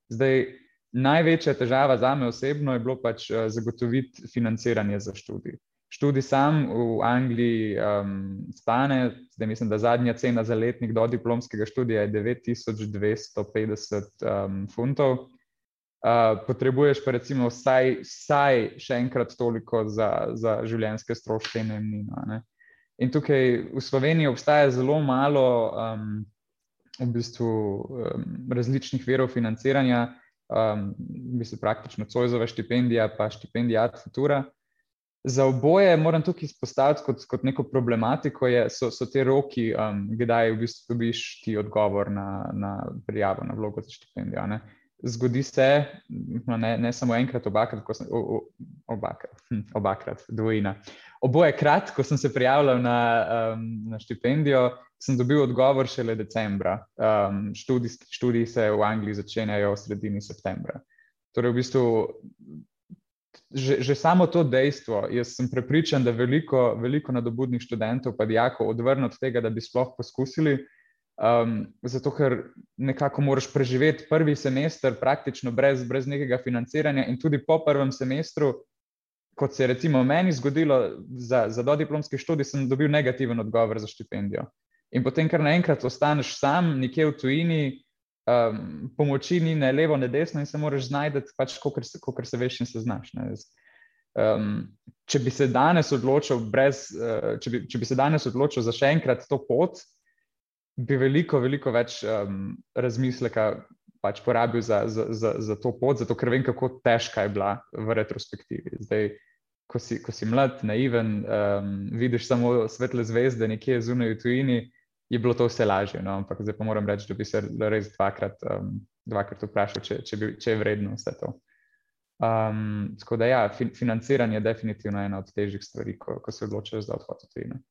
Zdaj, največja težava za me osebno je bilo pač uh, zagotoviti financiranje za študij. Študij sam v Angliji um, stane, zdaj mislim, da zadnja cena za letnik do diplomskega študija je 9250 um, funtov. Uh, potrebuješ pa recimo vsaj, vsaj še enkrat toliko za, za življenjske stroške in najemnino. Ne? In tukaj v Sloveniji obstaja zelo malo um, v bistvu, um, različnih verov financiranja, um, v bistvu praktično Cojzova štipendija, pa štipendija Ad Futura. Za oboje moram tukaj izpostaviti kot, kot neko problematiko, je, so, so te roki, um, kdaj v bistvu dobiš ti odgovor na, na prijavo, na vlogo za štipendijo. Ne. Zgodi se, no, ne, ne samo enkrat, obakrat, sem, o, o, obakrat, hm, obakrat, dvojina. Oboje krat, ko sem se prijavljal na, um, na štipendijo, sem dobil odgovor šele decembra. Um, študij, študiji se v Angliji začenjajo v sredini septembra. Torej, v bistvu že, že samo to dejstvo, jaz sem prepričan, da veliko, veliko nadobudnih študentov, pa dijakov, odvrne od tega, da bi sploh poskusili. Um, zato, ker nekako moraš preživeti prvi semester praktično brez, brez nekega financiranja, in tudi po prvem semestru, kot se je recimo meni zgodilo za, za dodiplomski študij, sem dobil negativen odgovor za štipendijo. In potem, ker naenkrat ostaneš sam, nekje v tujini, um, pomoči ni ne levo, ne desno, in se moraš znajti, pač, kot se veš in se znaš. Um, če bi se danes odločil, brez, uh, če, bi, če bi se danes odločil za še enkrat to pot, bi veliko, veliko več um, razmisleka pač porabil za, za, za, za to pot, zato ker vem, kako težka je bila v retrospektivi. Zdaj, ko si, ko si mlad, naiven, um, vidiš samo svetle zvezde nekje zunaj v tujini je bilo to vse lažje. No? Ampak zdaj pa moram reči, da bi se res dvakrat, um, dvakrat vprašal, če, če, bi, če je vredno vse to. Um, tako da, ja, fin, financiranje je definitivno ena od težjih stvari, ko, ko se odločajo za odhod v tujino.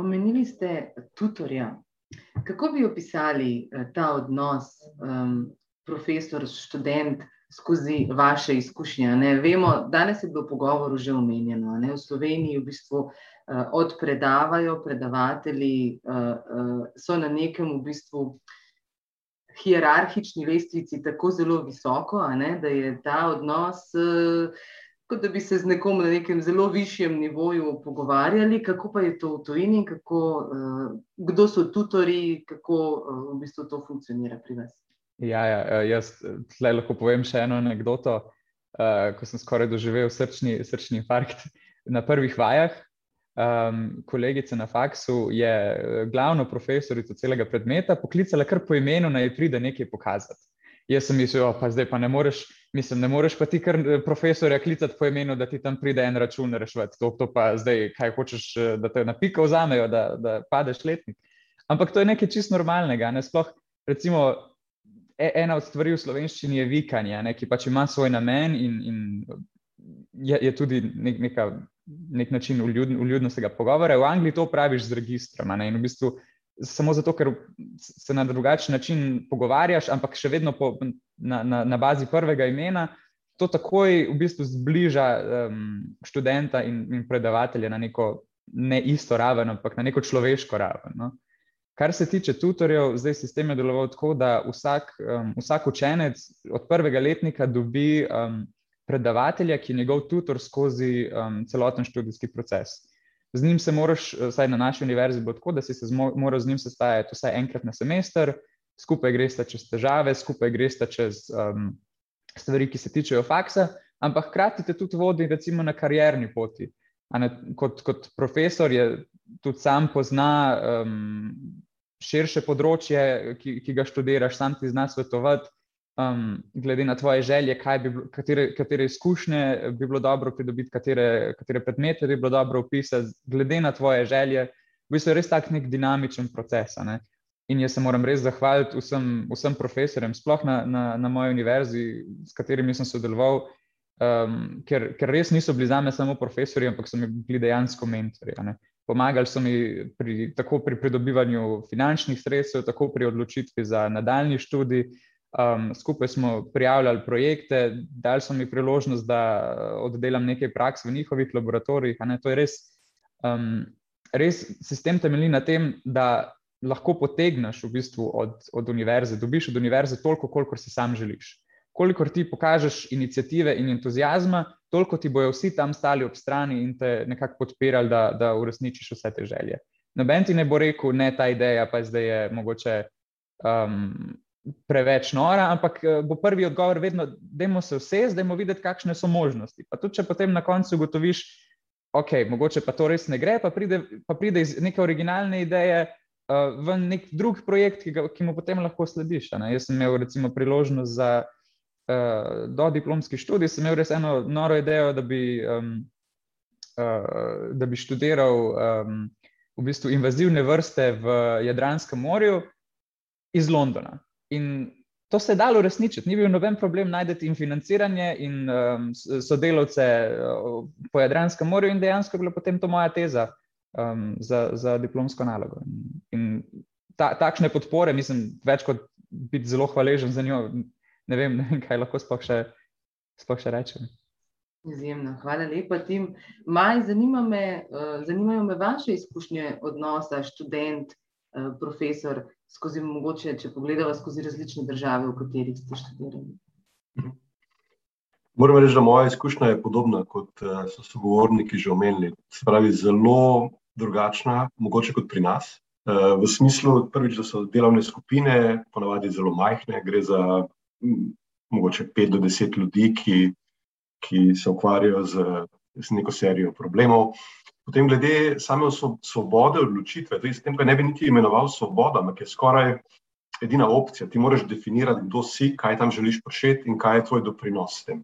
Omenili ste tutorja. Kako bi opisali ta odnos um, profesor-študent? skozi vaše izkušnje. Ne? Vemo, danes je bilo pogovor že omenjeno. Ne? V Sloveniji v bistvu uh, odpredavajo, predavatelji uh, uh, so na nekem v bistvu hierarhični lestvici tako zelo visoko, da je ta odnos. Kot da bi se z nekom na nekem zelo višjem nivoju pogovarjali, kako pa je to v tujini, kako, kdo so tutori, kako v bistvu to funkcionira pri vas. Ja, ja, eh, jaz tle lahko povem še eno anegdoto, uh, ko sem skoraj doživel srčni, srčni infarkt na prvih vajah. Um, kolegica na faksu je eh, glavno profesorico celega predmeta poklicala kar po imenu, naj pride nekaj pokazati. Jaz sem mislil, pa zdaj pa ne moreš, mislim, ne moreš pa ti kar profesorja klicati po imenu, da ti tam pride en račun rešiti. To, to pa zdaj, kaj hočeš, da te na pika vzamejo, da, da padeš letnik. Ampak to je nekaj čist normalnega. Ne? Sploh, recimo, E, ena od stvari v slovenščini je vikanje, ne, ki pač ima svoj namen in, in je, je tudi nek, neka, nek način uljudnostnega pogovora. V Angliji to praviš z registrom. In v bistvu samo zato, ker se na drugačen način pogovarjaš, ampak še vedno po, na, na, na bazi prvega imena. To takoj v bistvu zbliža um, študenta in, in predavatelja na neko ne isto raven, ampak na neko človeško raven. No. Kar se tiče tutorjev, zdaj sistem je deloval tako, da vsak, um, vsak učenec od prvega letnika dobi um, predavatelja, ki je njegov tutor skozi um, celoten študijski proces. Z njim se moraš, vsaj na naši univerzi, bo tako, da si se moral z njim sestajati vsaj enkrat na semester, skupaj greš čez težave, skupaj greš čez um, stvari, ki se tičejo faksa, ampak hkrati te tudi vodi, recimo, na karjerni poti. Ne, kot, kot profesor je tudi sam pozna um, širše področje, ki, ki ga študiraš, sam ti znaš svetovati, um, glede na tvoje želje, bi, katere, katere izkušnje bi bilo dobro pridobiti, katere, katere predmete bi bilo dobro opisati, glede na tvoje želje. V bistvu je res tak nek dinamičen proces. Ne? In jaz se moram res zahvaliti vsem, vsem profesorjem, sploh na, na, na moji univerzi, s katerimi sem sodeloval, um, ker, ker res niso bili za me samo profesori, ampak so mi bili dejansko mentori pomagali so mi pri, tako pri pridobivanju finančnih sredstev, tako pri odločitvi za nadaljni študij. Um, skupaj smo prijavljali projekte, dali so mi priložnost, da oddelam nekaj praks v njihovih laboratorijih. To je res, um, res sistem temelji na tem, da lahko potegneš v bistvu od, od univerze, dobiš od univerze toliko, koliko si sam želiš kolikor ti pokažeš inicijative in entuzijazma, toliko ti bojo vsi tam stali ob strani in te nekako podpirali, da, da uresničiš vse te želje. Noben ti ne bo rekel, ne ta ideja, pa zdaj je mogoče um, preveč nora, ampak eh, bo prvi odgovor vedno, da je se vse, zdaj moramo videti, kakšne so možnosti. Pa tudi, če potem na koncu ugotoviš, ok, mogoče pa to res ne gre, pa pride, pa pride iz neke originalne ideje. Uh, v nek drug projekt, ki, ga, ki mu potem lahko slediš. Jaz sem imel, recimo, priložnost za uh, uh, do diplomski študij, sem imel res eno noro idejo, da bi, um, uh, da bi študiral um, v bistvu invazivne vrste v Jadranskem morju iz Londona. In to se je dalo uresničiti, ni bil noben problem najti in financiranje in um, sodelavce uh, po Jadranskem morju, in dejansko je bila potem to moja teza um, za, za diplomsko nalogo. In, in ta, takšne podpore, mislim, več kot biti zelo hvaležen za njo, ne vem, ne vem kaj lahko sploh še, sploh še rečem. Izjemno, hvala lepa, Tim. Maj, zanima me, uh, zanimajo me vaše izkušnje odnosa študent, uh, profesor, skozi mogoče, če pogledamo skozi različne države, v katerih ste študirali. Mhm. Moram reči, da moja izkušnja je podobna, kot uh, so sogovorniki že omenili. Se pravi, zelo drugačna, mogoče kot pri nas. Uh, v smislu, prvič, da so delovne skupine, ponavadi zelo majhne, gre za mogoče pet do deset ljudi, ki, ki se ukvarjajo z, z neko serijo problemov. Potem, glede same svobode odločitve, je s tem, da ne bi niti imenoval svoboda, ampak je skoraj edina opcija. Ti moraš definirati, kdo si, kaj tam želiš početi in kaj je tvoj doprinos s tem.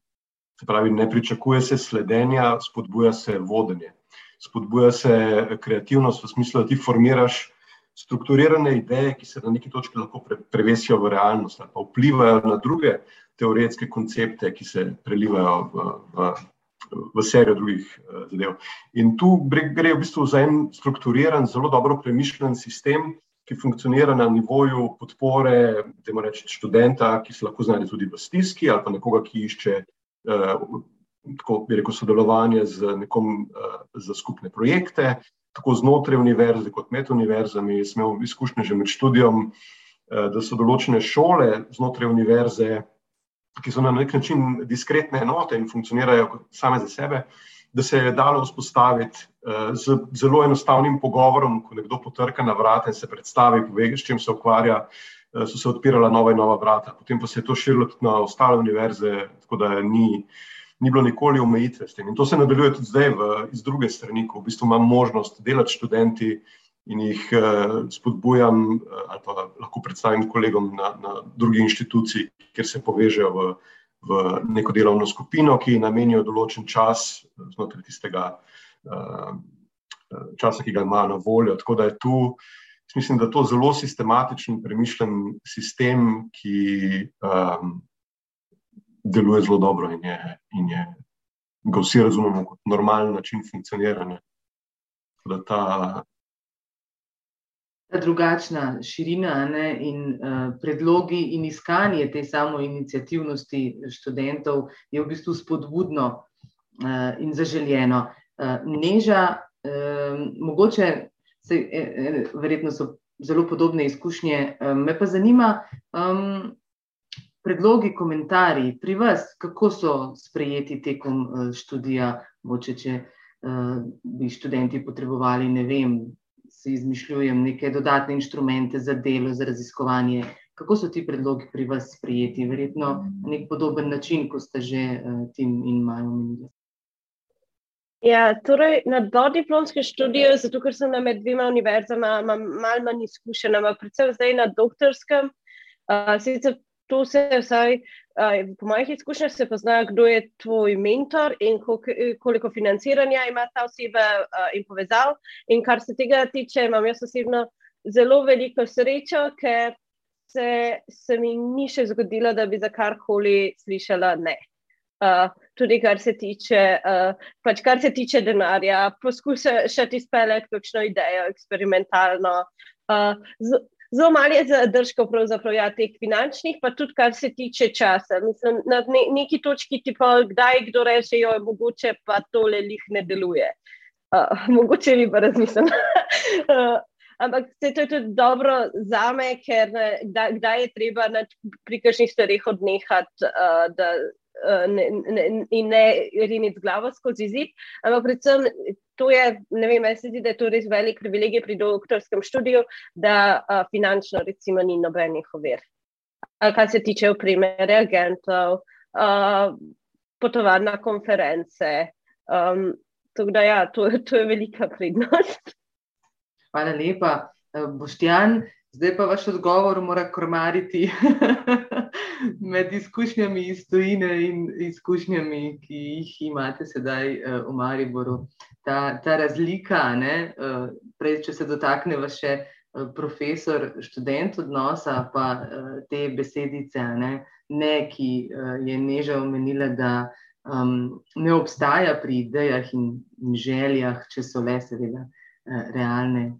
Se pravi, ne pričakuje se sledenja, spodbuja se vodenje. Spodbuja se kreativnost v smislu, da ti formiraš strukturirane ideje, ki se na neki točki lahko pre, prevesijo v realnost ali pa vplivajo na druge teoretske koncepte, ki se prelivajo v, v, v serijo drugih uh, zadev. In tu gre, v bistvu za en strukturiran, zelo dobro premišljen sistem, ki funkcionira na nivoju podpore, temu reči, študenta, ki se lahko znajde tudi v stiski, ali pa nekoga, ki išče uh, tako bi rekel, sodelovanje z nekom uh, za skupne projekte, tako znotraj univerze kot med univerzami. Jaz imel izkušnje že med študijom, uh, da so določene šole znotraj univerze, ki so na nek način diskretne enote in funkcionirajo same za sebe. Da se je dalo vzpostaviti uh, z zelo enostavnim pogovorom, ko nekdo potrka na vrata in se predstavi, pove, s čim se ukvarja, uh, so se odpirala nova in nova vrata. Potem pa se je to širilo tudi na ostale univerze, tako da ni, ni bilo nikoli omejitve s tem. In to se nadaljuje tudi zdaj v, iz druge strani, ko v bistvu imam možnost delati študenti in jih uh, spodbujam uh, ali pa lahko predstavim kolegom na, na drugi inštituciji, kjer se povežejo v, v neko delovno skupino, ki namenijo določen čas znotraj tistega časa, ki ga ima na voljo. Tako da je tu. Mislim, da je to zelo sistematičen, premišljen sistem, ki um, deluje zelo dobro in, je, in je, ga vsi razumemo kot normalen način funkcioniranja. Ta, ta drugačna širina ne, in uh, predlogi in iskanje te samo inicijativnosti študentov je v bistvu spodbudno uh, in zaželjeno. Uh, neža, uh, mogoče, se, eh, verjetno so zelo podobne izkušnje, uh, me pa zanima. Um, predlogi, komentarji pri vas, kako so sprejeti tekom študija, moče, če uh, bi študenti potrebovali, ne vem, si izmišljujem neke dodatne inštrumente za delo, za raziskovanje. Kako so ti predlogi pri vas sprejeti? Verjetno na nek podoben način, kot ste že uh, Tim in Majo omenili. Ja, torej na dodiplomskem študiju, zato ker sem med dvema univerzama, imam malo manj izkušenj, predvsem zdaj na doktorskem. Uh, sicer to se vsaj, uh, po mojih izkušnjah, se pozna, kdo je tvoj mentor in koliko financiranja ima ta oseba uh, in povezav. In kar se tega tiče, imam jaz osebno zelo veliko srečo, ker se, se mi ni še zgodilo, da bi za karkoli slišala ne. Uh, tudi kar se tiče, uh, pač kar se tiče denarja, poskušati izpeljati kakšno idejo, eksperimentalno. Uh, z, Zelo malo je zadržkov, pravzaprav, ja, teh finančnih, pa tudi kar se tiče časa. Mislim, na ne, neki točki ti pa kdaj kdo reče, jo je mogoče, pa tole lih ne deluje. Uh, mogoče bi pa razmislil. uh, ampak se to je tudi dobro za me, ker kdaj, kdaj je treba na, pri kakšnih stvarih odnehati, uh, da uh, ne, ne, in ne riniti glavo skozi zid. Ampak predvsem to je, ne vem, meni se zdi, da je to res velik privilegij pri doktorskem študiju, da uh, finančno recimo ni nobenih ovir. Uh, kar se tiče opreme, reagentov, uh, potovanj na konference. Um, tako da ja, to, to je velika prednost. Hvala lepa. Boštjan, zdaj pa vaš odgovor mora krmariti med izkušnjami iz tujine in izkušnjami, ki jih imate sedaj v Mariboru ta, ta razlika. Ne, uh, prej, če se dotaknemo še uh, profesor, študent odnosa, pa uh, te besedice, ne, ne ki uh, je neža omenila, da um, ne obstaja pri idejah in, in željah, če so le, seveda, uh, realne.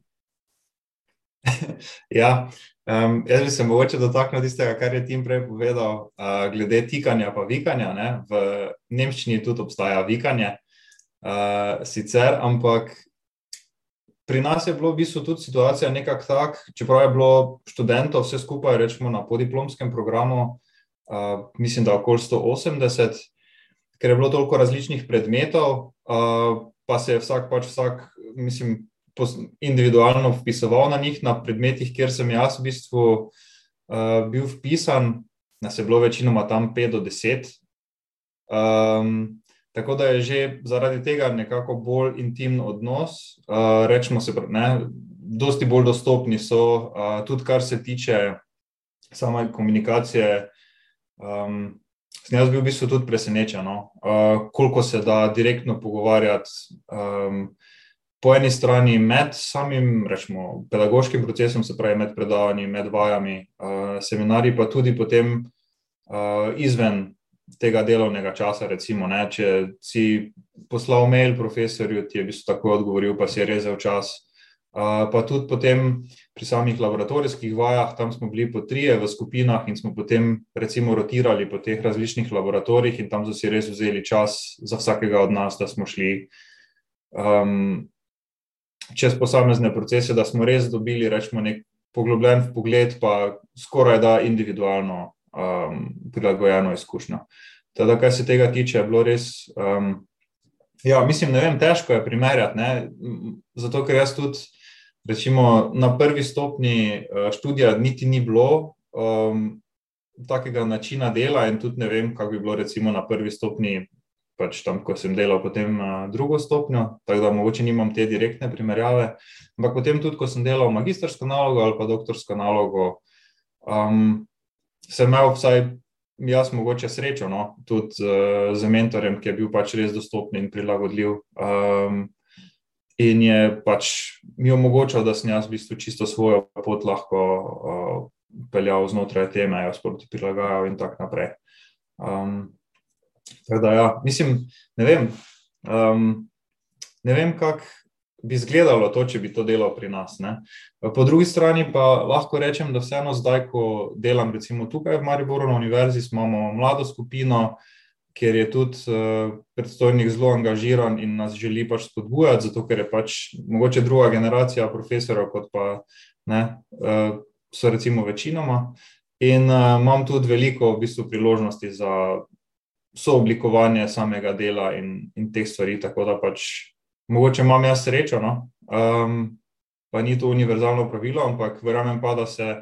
Ja, um, jaz bi se mogoče dotaknil tistega, kar je Tim prej povedal, uh, glede tikanja in vikanja. Ne? V Nemčiji tudi obstaja vikanje, uh, sicer, ampak pri nas je bilo v bistvu tudi situacija nekako tak, čeprav je bilo študentov vse skupaj, rečemo na podiplomskem programu, uh, mislim, da okoli 180, ker je bilo toliko različnih predmetov, uh, pa se je vsak pač vsak, mislim, individualno vpisoval na njih, na predmetih, kjer sem jaz v bistvu uh, bil vpisan, nas je bilo večinoma tam 5 do 10. Um, Tako da je že zaradi tega nekako bolj intimen odnos, uh, rečemo se, ne, dosti bolj dostopni so, uh, tudi kar se tiče same komunikacije. Um, sem jaz bil v bistvu tudi presenečen, no? uh, koliko se da direktno pogovarjati, um, po eni strani med samim rečemo, pedagoškim procesom, se pravi med predavanji, med vajami, uh, seminarji, pa tudi potem uh, izven tega delovnega časa. Recimo, ne, če si poslal mail profesorju, ti je v bistvu tako odgovoril, pa si je rezel čas. Uh, pa tudi potem pri samih laboratorijskih vajah, tam smo bili po trije v skupinah in smo potem recimo rotirali po teh različnih laboratorijih in tam so si res vzeli čas za vsakega od nas, da smo šli um, čez posamezne procese, da smo res dobili rečemo, nek poglobljen pogled, pa skoraj da individualno um, prilagojeno izkušnjo. Teda, kar se tega tiče, je bilo res. Um, ja, mislim, ne vem, težko je primerjati, ne? zato ker jaz tudi, recimo, na prvi stopni uh, študija niti ni bilo um, takega načina dela, in tudi ne vem, kako bi bilo, recimo, na prvi stopni pač tam, ko sem delal potem drugo stopnjo, tako da mogoče nimam te direktne primerjave. Ampak potem tudi, ko sem delal magistrsko nalogo ali pa doktorsko nalogo, um, sem imel vsaj jaz mogoče srečo, no? tudi uh, z mentorjem, ki je bil pač res dostopen in prilagodljiv. Um, in je pač mi omogočal, da sem jaz v bistvu čisto svojo pot lahko uh, peljal znotraj teme, jaz pa ti prilagajal in tako naprej. Um, Tako da, ja, mislim, ne vem, um, ne vem kako bi izgledalo to, če bi to delal pri nas. Ne. Po drugi strani pa lahko rečem, da vseeno zdaj, ko delam recimo tukaj v Mariboru na univerzi, imamo mlado skupino, kjer je tudi uh, predstojnik zelo angažiran in nas želi pač spodbujati, zato ker je pač mogoče druga generacija profesorjev, kot pa ne, uh, so recimo večinoma. In uh, imam tudi veliko v bistvu, priložnosti za sooblikovanje samega dela in, in teh stvari. Tako da pač mogoče imam jaz srečo, no? um, pa ni to univerzalno pravilo, ampak verjamem pa, da se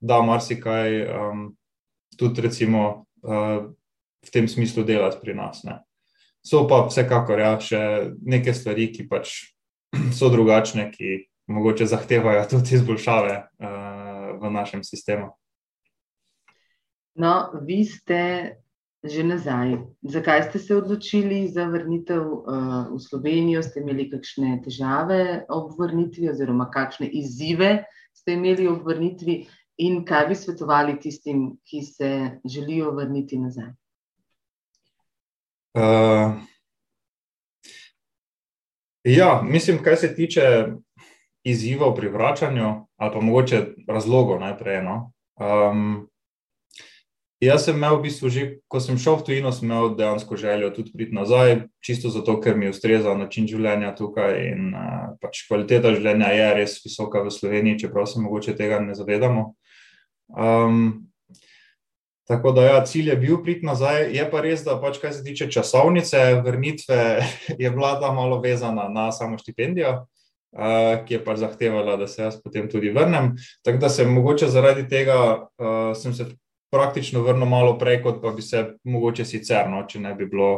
da marsikaj um, tudi recimo, uh, v tem smislu delati pri nas. Ne? So pa vsekakor ja, še neke stvari, ki pač so drugačne, ki mogoče zahtevajo tudi izboljšave uh, v našem sistemu. No, vi ste že nazaj. Zakaj ste se odločili za vrnitev uh, v Slovenijo? Ste imeli kakšne težave ob vrnitvi, oziroma kakšne izzive ste imeli ob vrnitvi, in kaj bi svetovali tistim, ki se želijo vrniti nazaj? Uh, ja, mislim, kar se tiče izzivov pri vračanju, ali pa mogoče razlogov najprej. No? Um, Jaz sem imel v bistvu že, ko sem šel v tujino, sem imel dejansko željo tudi priti nazaj, čisto zato, ker mi ustreza način življenja tukaj in uh, pač kvaliteta življenja je res visoka v Sloveniji, čeprav se mogoče tega ne zavedamo. Um, tako da, ja, cilj je bil priti nazaj, je pa res, da pač, kar se tiče časovnice, vrnitve, je bila ta malo vezana na samo štipendijo. Uh, ki je pač zahtevala, da se jaz potem tudi vrnem. Tako da sem mogoče zaradi tega, uh, sem se praktično vrnil malo prej, kot pa bi se mogoče sicer, no, če, ne bi bilo,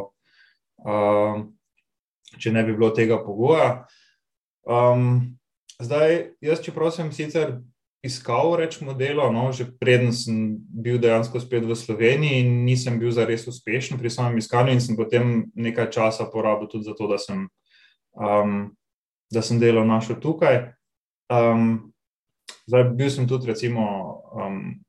uh, če ne bi bilo tega pogoja. Um, zdaj, jaz, čeprav sem sicer iskal rečemo delo, no, že preden sem bil dejansko spet v Sloveniji in nisem bil zares uspešen pri samem iskanju, in sem potem nekaj časa porabil tudi za to, da sem, um, da sem delo našel tukaj. Um, zdaj, bil sem tudi, recimo, um,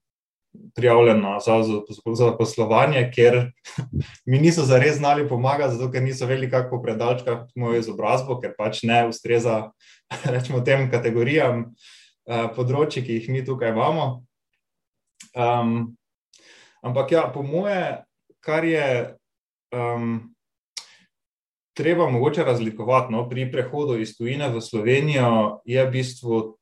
prijavljen na zavod za poslovanje, ker mi niso zares znali pomagati, zato ker niso vedeli, kako predalčka mojo izobrazbo, ker pač ne ustreza rečemo, tem kategorijam uh, področji, ki jih mi tukaj imamo. Um, ampak ja, po moje, kar je um, treba mogoče razlikovati no, pri prehodu iz tujine v Slovenijo, je v bistvu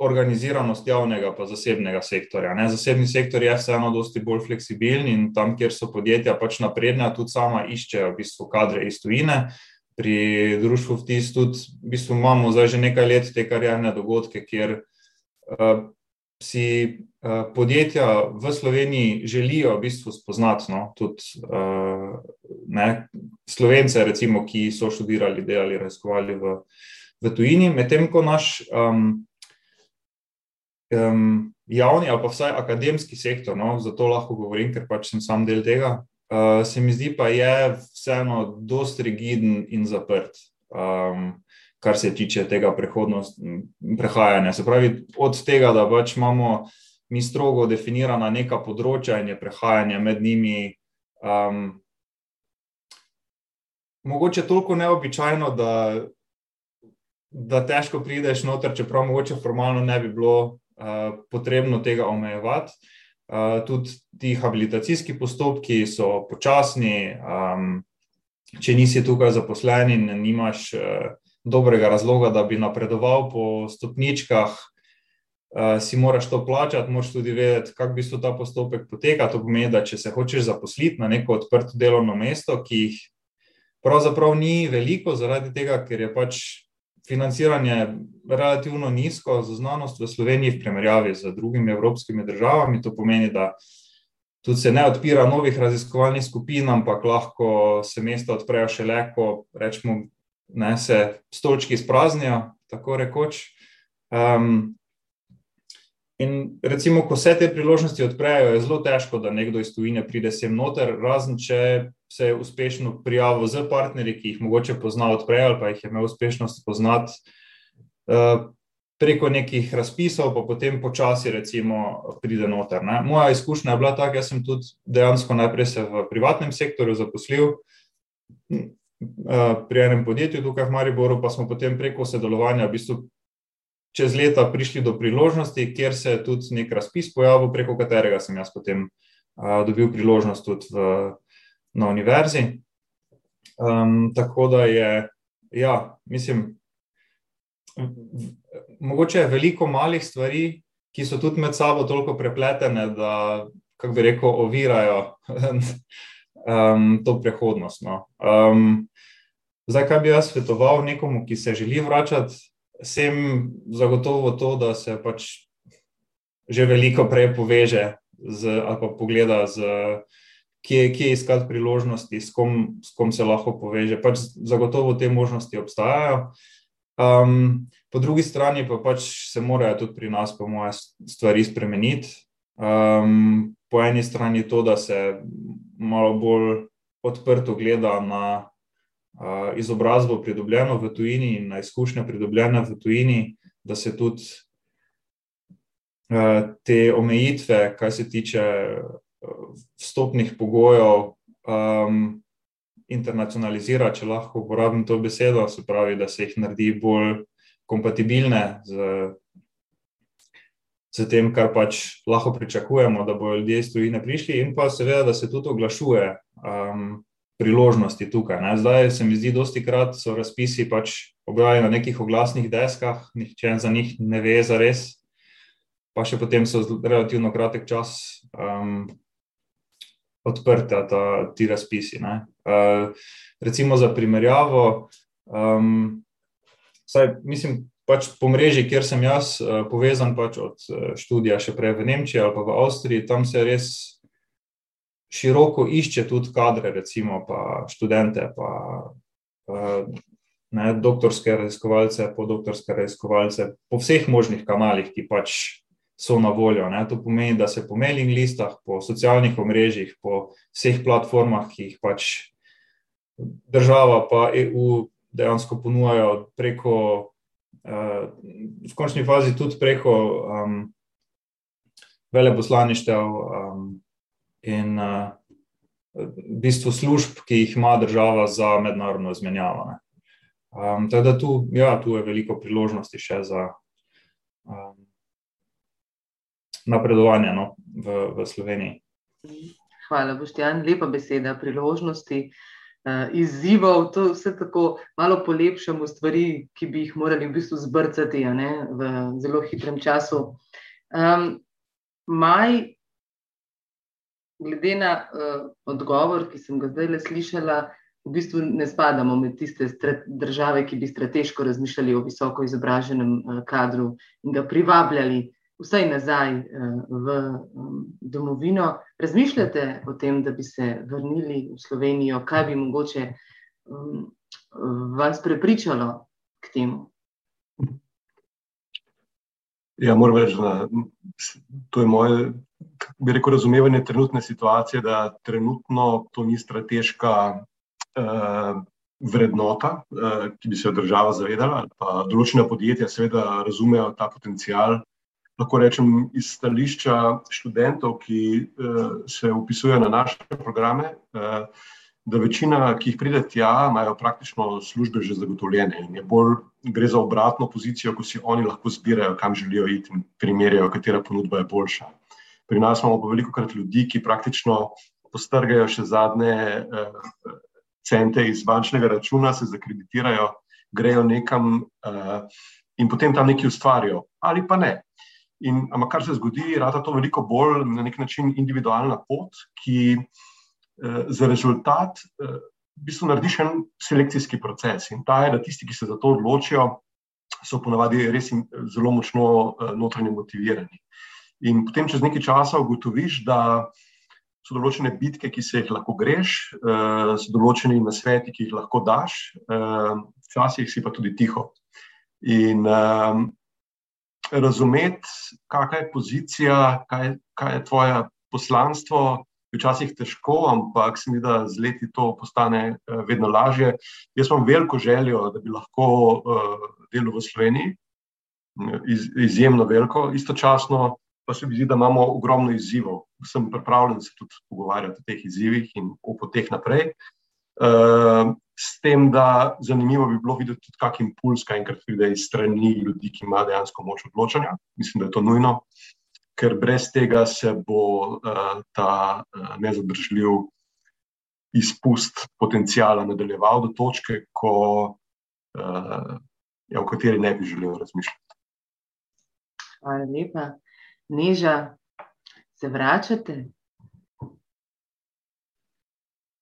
organiziranost javnega in zasebnega sektorja. Ne. Zasebni sektor je vseeno dosti bolj fleksibilen in tam, kjer so podjetja pač napredna, tudi sama iščejo v bistvu kadre iz tujine. Pri društvu v TIS tudi v bistvu imamo zdaj že nekaj let te karierne dogodke, kjer uh, si uh, podjetja v Sloveniji želijo v bistvu spoznati no, tudi uh, ne, Slovence, recimo, ki so študirali, delali, raziskovali v, v tujini, medtem ko naš um, um, javni ali pa vsaj akademski sektor, no, zato lahko govorim, ker pač sem sam del tega, uh, se mi zdi pa je vseeno dosti rigiden in zaprt. Um, kar se tiče tega prehajanja. Se pravi, od tega, da pač imamo mi strogo definirana neka področja in je prehajanje med njimi. Um, mogoče toliko neobičajno, da, da težko prideš noter, čeprav mogoče formalno ne bi bilo potrebno tega omejevati. Uh, tudi ti habilitacijski postopki so počasni. Um, če nisi tukaj zaposlen in nimaš uh, dobrega razloga, da bi napredoval po stopničkah, si moraš to plačati, moraš tudi vedeti, kako bi ta postopek potekal. To pomeni, da če se hočeš zaposliti na neko odprto delovno mesto, ki jih pravzaprav ni veliko, zaradi tega, ker je pač financiranje relativno nizko za znanost v Sloveniji, v primerjavi z drugimi evropskimi državami. To pomeni, da tudi se ne odpira novih raziskovalnih skupin, ampak lahko se mesta odprejo šele, ko rečemo, da se stolčki spraznijo, tako rekoč. Um, In recimo, ko se te priložnosti odprejo, je zelo težko, da nekdo iz tujine pride sem noter, razen če se je uspešno prijavil z partnerji, ki jih mogoče pozna odprej ali pa jih je imel uspešnost poznati uh, preko nekih razpisov, pa potem počasi recimo pride noter. Ne. Moja izkušnja je bila taka, jaz sem tudi dejansko najprej se v privatnem sektorju zaposlil uh, pri enem podjetju tukaj v Mariboru, pa smo potem preko sodelovanja v bistvu čez leta prišli do priložnosti, kjer se je tudi nek razpis pojavil, preko katerega sem jaz potem uh, dobil priložnost tudi v, na univerzi. Um, tako da je, ja, mislim, mogoče je veliko malih stvari, ki so tudi med sabo toliko prepletene, da, kako bi rekel, ovirajo um, to prihodnost. No. Um, zdaj, kaj bi jaz svetoval nekomu, ki se želi vračati sem zagotovo to, da se pač že veliko prej poveže z, ali pa pogleda, z, kje, kje iskati priložnosti, s kom, s kom se lahko poveže. Pač zagotovo te možnosti obstajajo. Um, po drugi strani pa pač se morajo tudi pri nas, po moje, stvari spremeniti. Um, po eni strani to, da se malo bolj odprto gleda na izobrazbo pridobljeno v tujini in na izkušnje pridobljene v tujini, da se tudi te omejitve, kar se tiče vstopnih pogojev, um, internacionalizira, če lahko uporabim to besedo, se pravi, da se jih naredi bolj kompatibilne z, z tem, kar pač lahko pričakujemo, da bodo ljudje iz tujine prišli, in pa seveda, da se tudi oglašuje. Um, priložnosti tukaj. Ne. Zdaj se mi zdi, dosti krat so razpisi pač objavljeni na nekih oglasnih deskah, nihče za njih ne ve za res, pa še potem so relativno kratek čas um, odprte ta, ti razpisi. Uh, recimo za primerjavo, um, saj, mislim, pač po mreži, kjer sem jaz uh, povezan pač od uh, študija še prej v Nemčiji ali pa v Avstriji, tam se res široko išče tudi kadre, recimo pa študente, pa ne, doktorske raziskovalce, podoktorske raziskovalce, po vseh možnih kanalih, ki pač so na voljo. Ne. To pomeni, da se po mailing listah, po socialnih omrežjih, po vseh platformah, ki jih pač država pa EU dejansko ponujajo preko, v končni fazi tudi preko um, veleposlaništev, um, in uh, v bistvu služb, ki jih ima država za mednarodno izmenjavo. Um, tako da tu, ja, tu je veliko priložnosti še za um, napredovanje no, v, v Sloveniji. Hvala, Boštjan. Lepa beseda, priložnosti, uh, izzivov. To vse tako malo polepšamo stvari, ki bi jih morali v bistvu zbrcati ne, v zelo hitrem času. Um, maj glede na uh, odgovor, ki sem ga zdaj le slišala, v bistvu ne spadamo med tiste države, ki bi strateško razmišljali o visoko izobraženem uh, kadru in ga privabljali vsaj nazaj uh, v um, domovino. Razmišljate o tem, da bi se vrnili v Slovenijo, kaj bi mogoče um, vas prepričalo k temu? Ja, moram reči, da to je moje bi rekel, razumevanje trenutne situacije, da trenutno to ni strateška, uh, vrednota, ki bi se jo država zavedala, pa določena podjetja seveda razumejo ta potencial. Lahko rečem iz stališča študentov, ki se upisujejo na naše programe, da večina, ki jih pride tja, imajo praktično službe že zagotovljene in je bolj gre za obratno pozicijo, ko si oni lahko zbirajo, kam želijo iti in primerjajo, katera ponudba je boljša. Pri nas imamo pa veliko krat ljudi, ki praktično postrgajo še zadnje eh, cente iz bančnega računa, se zakreditirajo, grejo nekam eh, in potem tam nekaj ustvarijo, ali pa ne. In, ampak kar se zgodi, rada to veliko bolj na nek način individualna pot, ki Eh, za rezultat eh, v bistvu narediš en selekcijski proces. In ta je, da tisti, ki se za to odločijo, so ponavadi res zelo močno eh, notranje motivirani. In potem, čez nekaj časa, ugotoviš, da so določene bitke, ki se jih lahko greš, so določeni nasveti, ki jih lahko daš, včasih si pa tudi tiho. In razumeti, kakšna je pozicija, kaj, kaj je tvoje poslanstvo, včasih težko, ampak se mi da z leti to postane uh, vedno lažje. Jaz imam veliko željo, da bi lahko uh, delal v Sloveniji, iz, izjemno veliko, istočasno pa se mi zdi, da imamo ogromno izzivov. Sem pripravljen se tudi pogovarjati o teh izzivih in o poteh naprej. Uh, s tem, da zanimivo bi bilo videti tudi, kakšen impuls, kaj enkrat pride iz strani ljudi, ki imajo dejansko moč odločanja. Mislim, da je to nujno. Ker brez tega se bo uh, ta uh, nezadržljiv izpust potencijala nadaljeval do točke, ko, uh, ja, o kateri ne bi želel razmišljati. Hvala lepa. Neža, se vračate?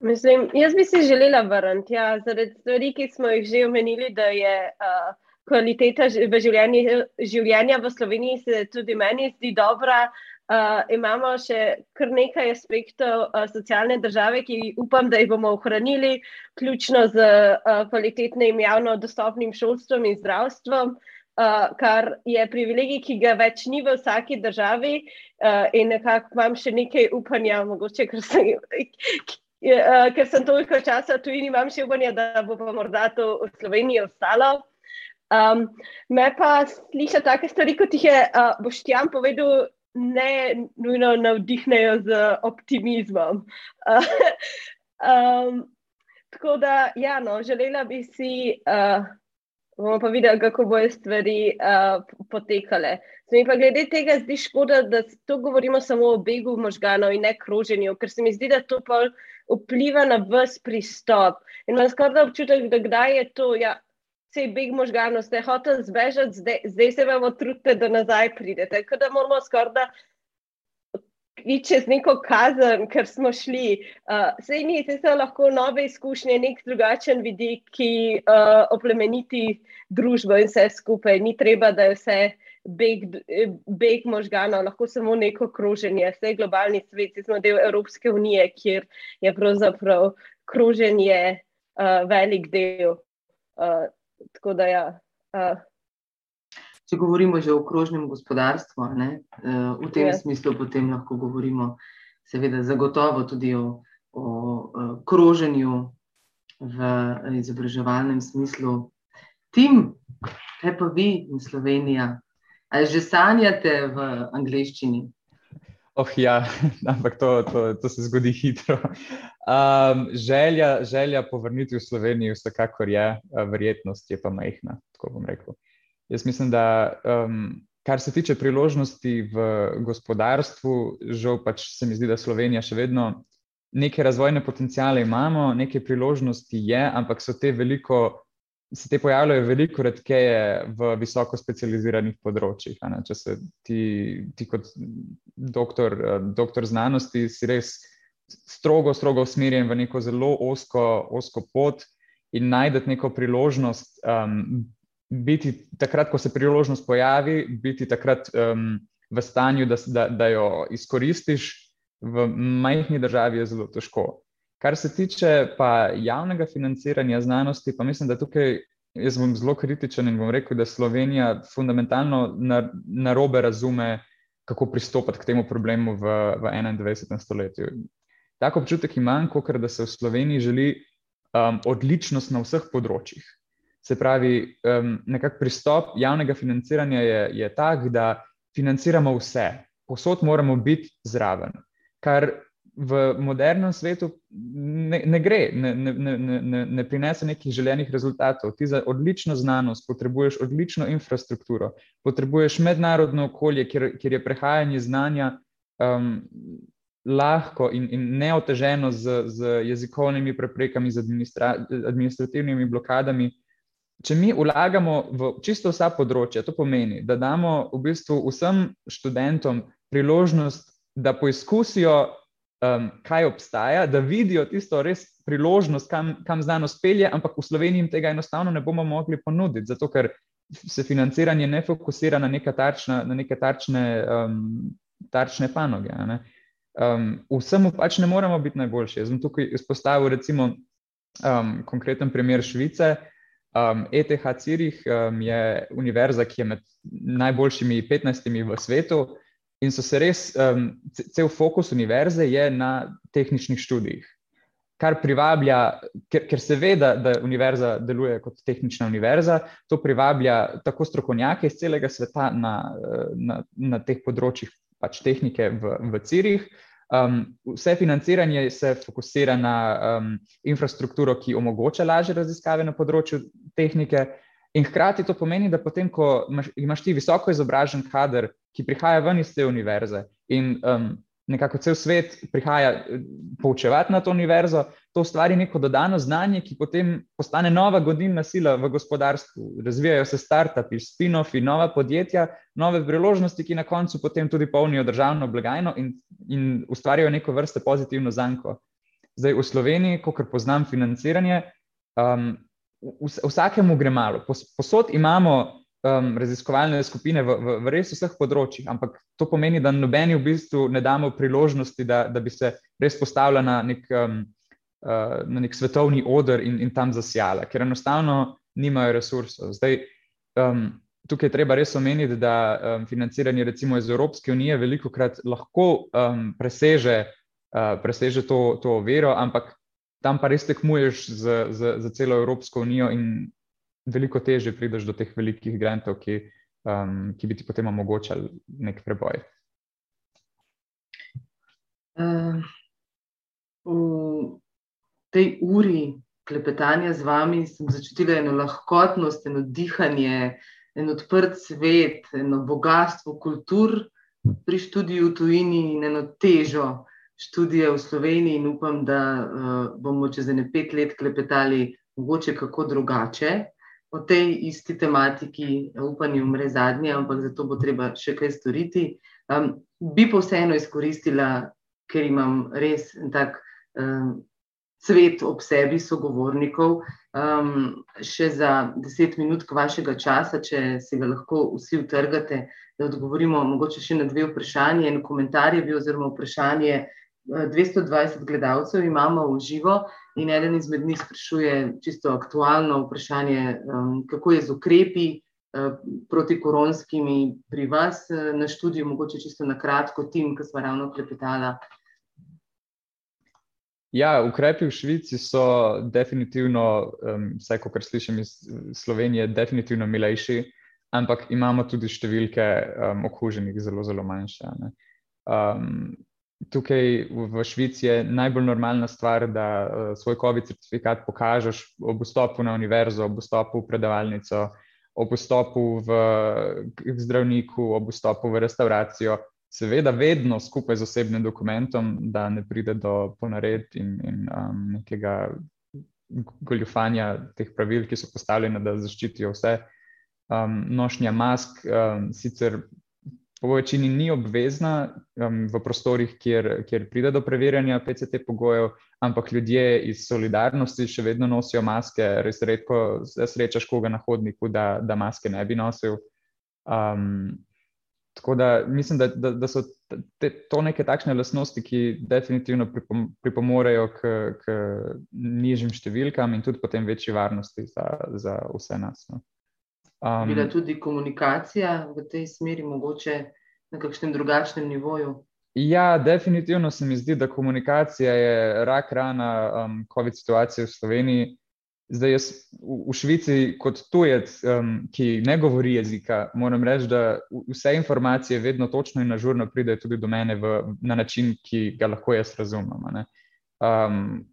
Mislim, jaz bi se želela vrniti, ja, zaradi stvari, ki smo jih že omenili, da je uh, kvaliteta v življenju, življenja v Sloveniji se tudi meni zdi dobra. Uh, imamo še kar nekaj aspektov uh, socialne države, ki upam, da jih bomo ohranili, ključno z uh, kvalitetnim javno dostopnim šolstvom in zdravstvom, uh, kar je privilegij, ki ga več ni v vsaki državi uh, in nekako imam še nekaj upanja, mogoče, ker sem, uh, ker sem toliko časa tu in imam še upanja, da bo pa morda to v Sloveniji ostalo. Um, me pa sliša take stvari, kot jih je uh, Boštjan povedal, ne nujno navdihnejo z optimizmom. Uh, um, tako da, ja, no, želela bi si, uh, bomo pa videli, kako bojo stvari uh, potekale. Se mi pa glede tega zdi škoda, da to govorimo samo o begu možganov in ne kroženju, ker se mi zdi, da to pa vpliva na vse pristop. In imam skoraj občutek, da kdaj je to. Ja, vse beg možganov, ste hoteli zbežati, zdaj, zdaj se vam trudite, da nazaj pridete. Tako da moramo skoraj iti čez neko kazen, ker smo šli. Uh, sej ni, se so lahko nove izkušnje, nek drugačen vidik, ki uh, oplemeniti družbo in vse skupaj. Ni treba, da je vse. Beg, beg možganov, lahko samo neko kroženje, vse globalni svet, smo del Evropske unije, kjer je pravzaprav kroženje uh, velik del uh, Tako da, ja. Uh. Če govorimo že o krožnem gospodarstvu, ne, v tem yes. smislu potem lahko govorimo, seveda, zagotovo tudi o, o, o kroženju v izobraževalnem smislu. Tim, kaj pa vi in Slovenija? Ali že sanjate v angleščini? Oh, ja, ampak to, to, to se zgodi hitro. Um, želja, želja po vrnitvi v Slovenijo, vsekakor je, verjetnost je pa majhna. Tako bom rekel. Jaz mislim, da um, kar se tiče priložnosti v gospodarstvu, žal pač se mi zdi, da Slovenija še vedno neke razvojne potencijale imamo, neke priložnosti je, ampak so te veliko se te pojavljajo veliko redkeje v visoko specializiranih področjih. Če se ti, ti kot doktor, doktor znanosti, si res strogo, strogo usmerjen v neko zelo osko, osko pot in najdete neko priložnost. Um, biti takrat, ko se priložnost pojavi, biti takrat um, v stanju, da, da, da jo izkoristiš, v majhni državi je zelo težko. Kar se tiče pa javnega financiranja znanosti, pa mislim, da tukaj jaz bom zelo kritičen in bom rekel, da Slovenija fundamentalno na robe razume, kako pristopiti k temu problemu v, v 21. stoletju. Tako občutek imam, kot da se v Sloveniji želi um, odličnost na vseh področjih. Se pravi, um, nekak pristop javnega financiranja je, je tak, da financiramo vse, posod moramo biti zraven. Kar v modernem svetu ne, ne gre, ne, ne, ne, ne, ne prinese nekih želenih rezultatov. Ti za odlično znanost potrebuješ odlično infrastrukturo, potrebuješ mednarodno okolje, kjer, kjer je prehajanje znanja um, lahko in, in neoteženo z, z jezikovnimi preprekami, z administra, administrativnimi blokadami. Če mi vlagamo v čisto vsa področja, to pomeni, da damo v bistvu vsem študentom priložnost, da poizkusijo um, kaj obstaja, da vidijo tisto res priložnost, kam, kam znanost pelje, ampak v Sloveniji jim tega enostavno ne bomo mogli ponuditi, zato ker se financiranje ne fokusira na neke, tarčna, na neke tarčne, um, tarčne panoge. Ne? Um, vsemu pač ne moramo biti najboljši. Jaz bom tukaj izpostavil recimo um, konkreten primer Švice. Um, ETH Cirih um, je univerza, ki je med najboljšimi 15 v svetu. In so se res, um, cel fokus univerze je na tehničnih študijih, kar privablja, ker, ker se ve, da, da univerza deluje kot tehnična univerza, to privablja tako strokovnjake iz celega sveta na, na, na teh področjih pač tehnike v, v Cirih. Um, vse financiranje se fokusira na um, infrastrukturo, ki omogoča lažje raziskave na področju tehnike. In hkrati to pomeni, da potem, ko imaš, imaš ti visoko izobražen kader, ki prihaja ven iz te univerze in um, nekako cel svet prihaja eh, poučevati na to univerzo, to ustvari neko dodano znanje, ki potem postane nova gonilna sila v gospodarstvu. Razvijajo se start-upi, spin-offi, nova podjetja, nove priložnosti, ki na koncu potem tudi polnijo državno blagajno in, in ustvarjajo neko vrste pozitivno zanko. Zdaj v Sloveniji, kot poznam financiranje, um, vsakemu gre malo. Posod imamo um, raziskovalne skupine v, v, v res vseh področjih, ampak to pomeni, da nobeni v bistvu ne damo priložnosti, da, da bi se res postavila na nek, um, uh, na nek svetovni oder in, in tam zasjala, ker enostavno nimajo resursov. Zdaj, um, tukaj je treba res omeniti, da um, financiranje recimo iz Evropske unije veliko krat lahko um, preseže, uh, preseže to, to vero, ampak tam pa res tekmuješ z, z, z celo Evropsko unijo in veliko teže prideš do teh velikih grantov, ki, um, ki bi ti potem omogočali nek preboj. Uh, v tej uri klepetanja z vami sem začutila eno lahkotnost, eno dihanje, en odprt svet, eno bogatstvo kultur pri študiju v tujini in eno težo študije v Sloveniji in upam, da uh, bomo čez ene pet let klepetali mogoče kako drugače o tej isti tematiki. Upanje umre zadnje, ampak za to bo treba še kaj storiti. Um, bi pa vseeno izkoristila, ker imam res tak um, svet ob sebi sogovornikov, um, še za deset minut vašega časa, če se ga lahko vsi utrgate, da odgovorimo mogoče še na dve vprašanje. En komentar je bil oziroma vprašanje. 220 gledalcev imamo v živo in eden izmed njih sprašuje čisto aktualno vprašanje, um, kako je z ukrepi uh, proti koronskimi pri vas uh, na študiju, mogoče čisto na kratko, tim, ki smo ravno klepetala. Ja, ukrepi v Švici so definitivno, um, vsaj ko kar slišim iz Slovenije, definitivno milejši, ampak imamo tudi številke um, okuženih zelo, zelo manjše. Um, tukaj v Švici je najbolj normalna stvar, da uh, svoj COVID certifikat pokažeš ob vstopu na univerzo, ob vstopu v predavalnico, ob vstopu v, k zdravniku, ob vstopu v restauracijo. Seveda, vedno skupaj z osebnim dokumentom, da ne pride do ponared in, in um, nekega goljufanja teh pravil, ki so postavljene, da zaščitijo vse. Um, nošnja mask, um, sicer po večini ni obvezna um, v prostorih, kjer, kjer pride do preverjanja PCT pogojev, ampak ljudje iz solidarnosti še vedno nosijo maske. Res redko srečaš koga na hodniku, da, da maske ne bi nosil. Um, tako da mislim, da, da, da so te, to neke takšne lasnosti, ki definitivno pripom, pripomorejo k, k nižjim številkam in tudi potem večji varnosti za, za vse nas. No. Um, Bila tudi komunikacija v tej smeri, mogoče na kakšnem drugačnem nivoju? Ja, definitivno se mi zdi, da komunikacija je rak rana um, COVID situacije v Sloveniji. Zdaj, jaz v, Švici, kot tujec, um, ki ne govori jezika, moram reči, da vse informacije vedno točno in nažurno pridejo tudi do mene v, na način, ki ga lahko jaz razumem. Um,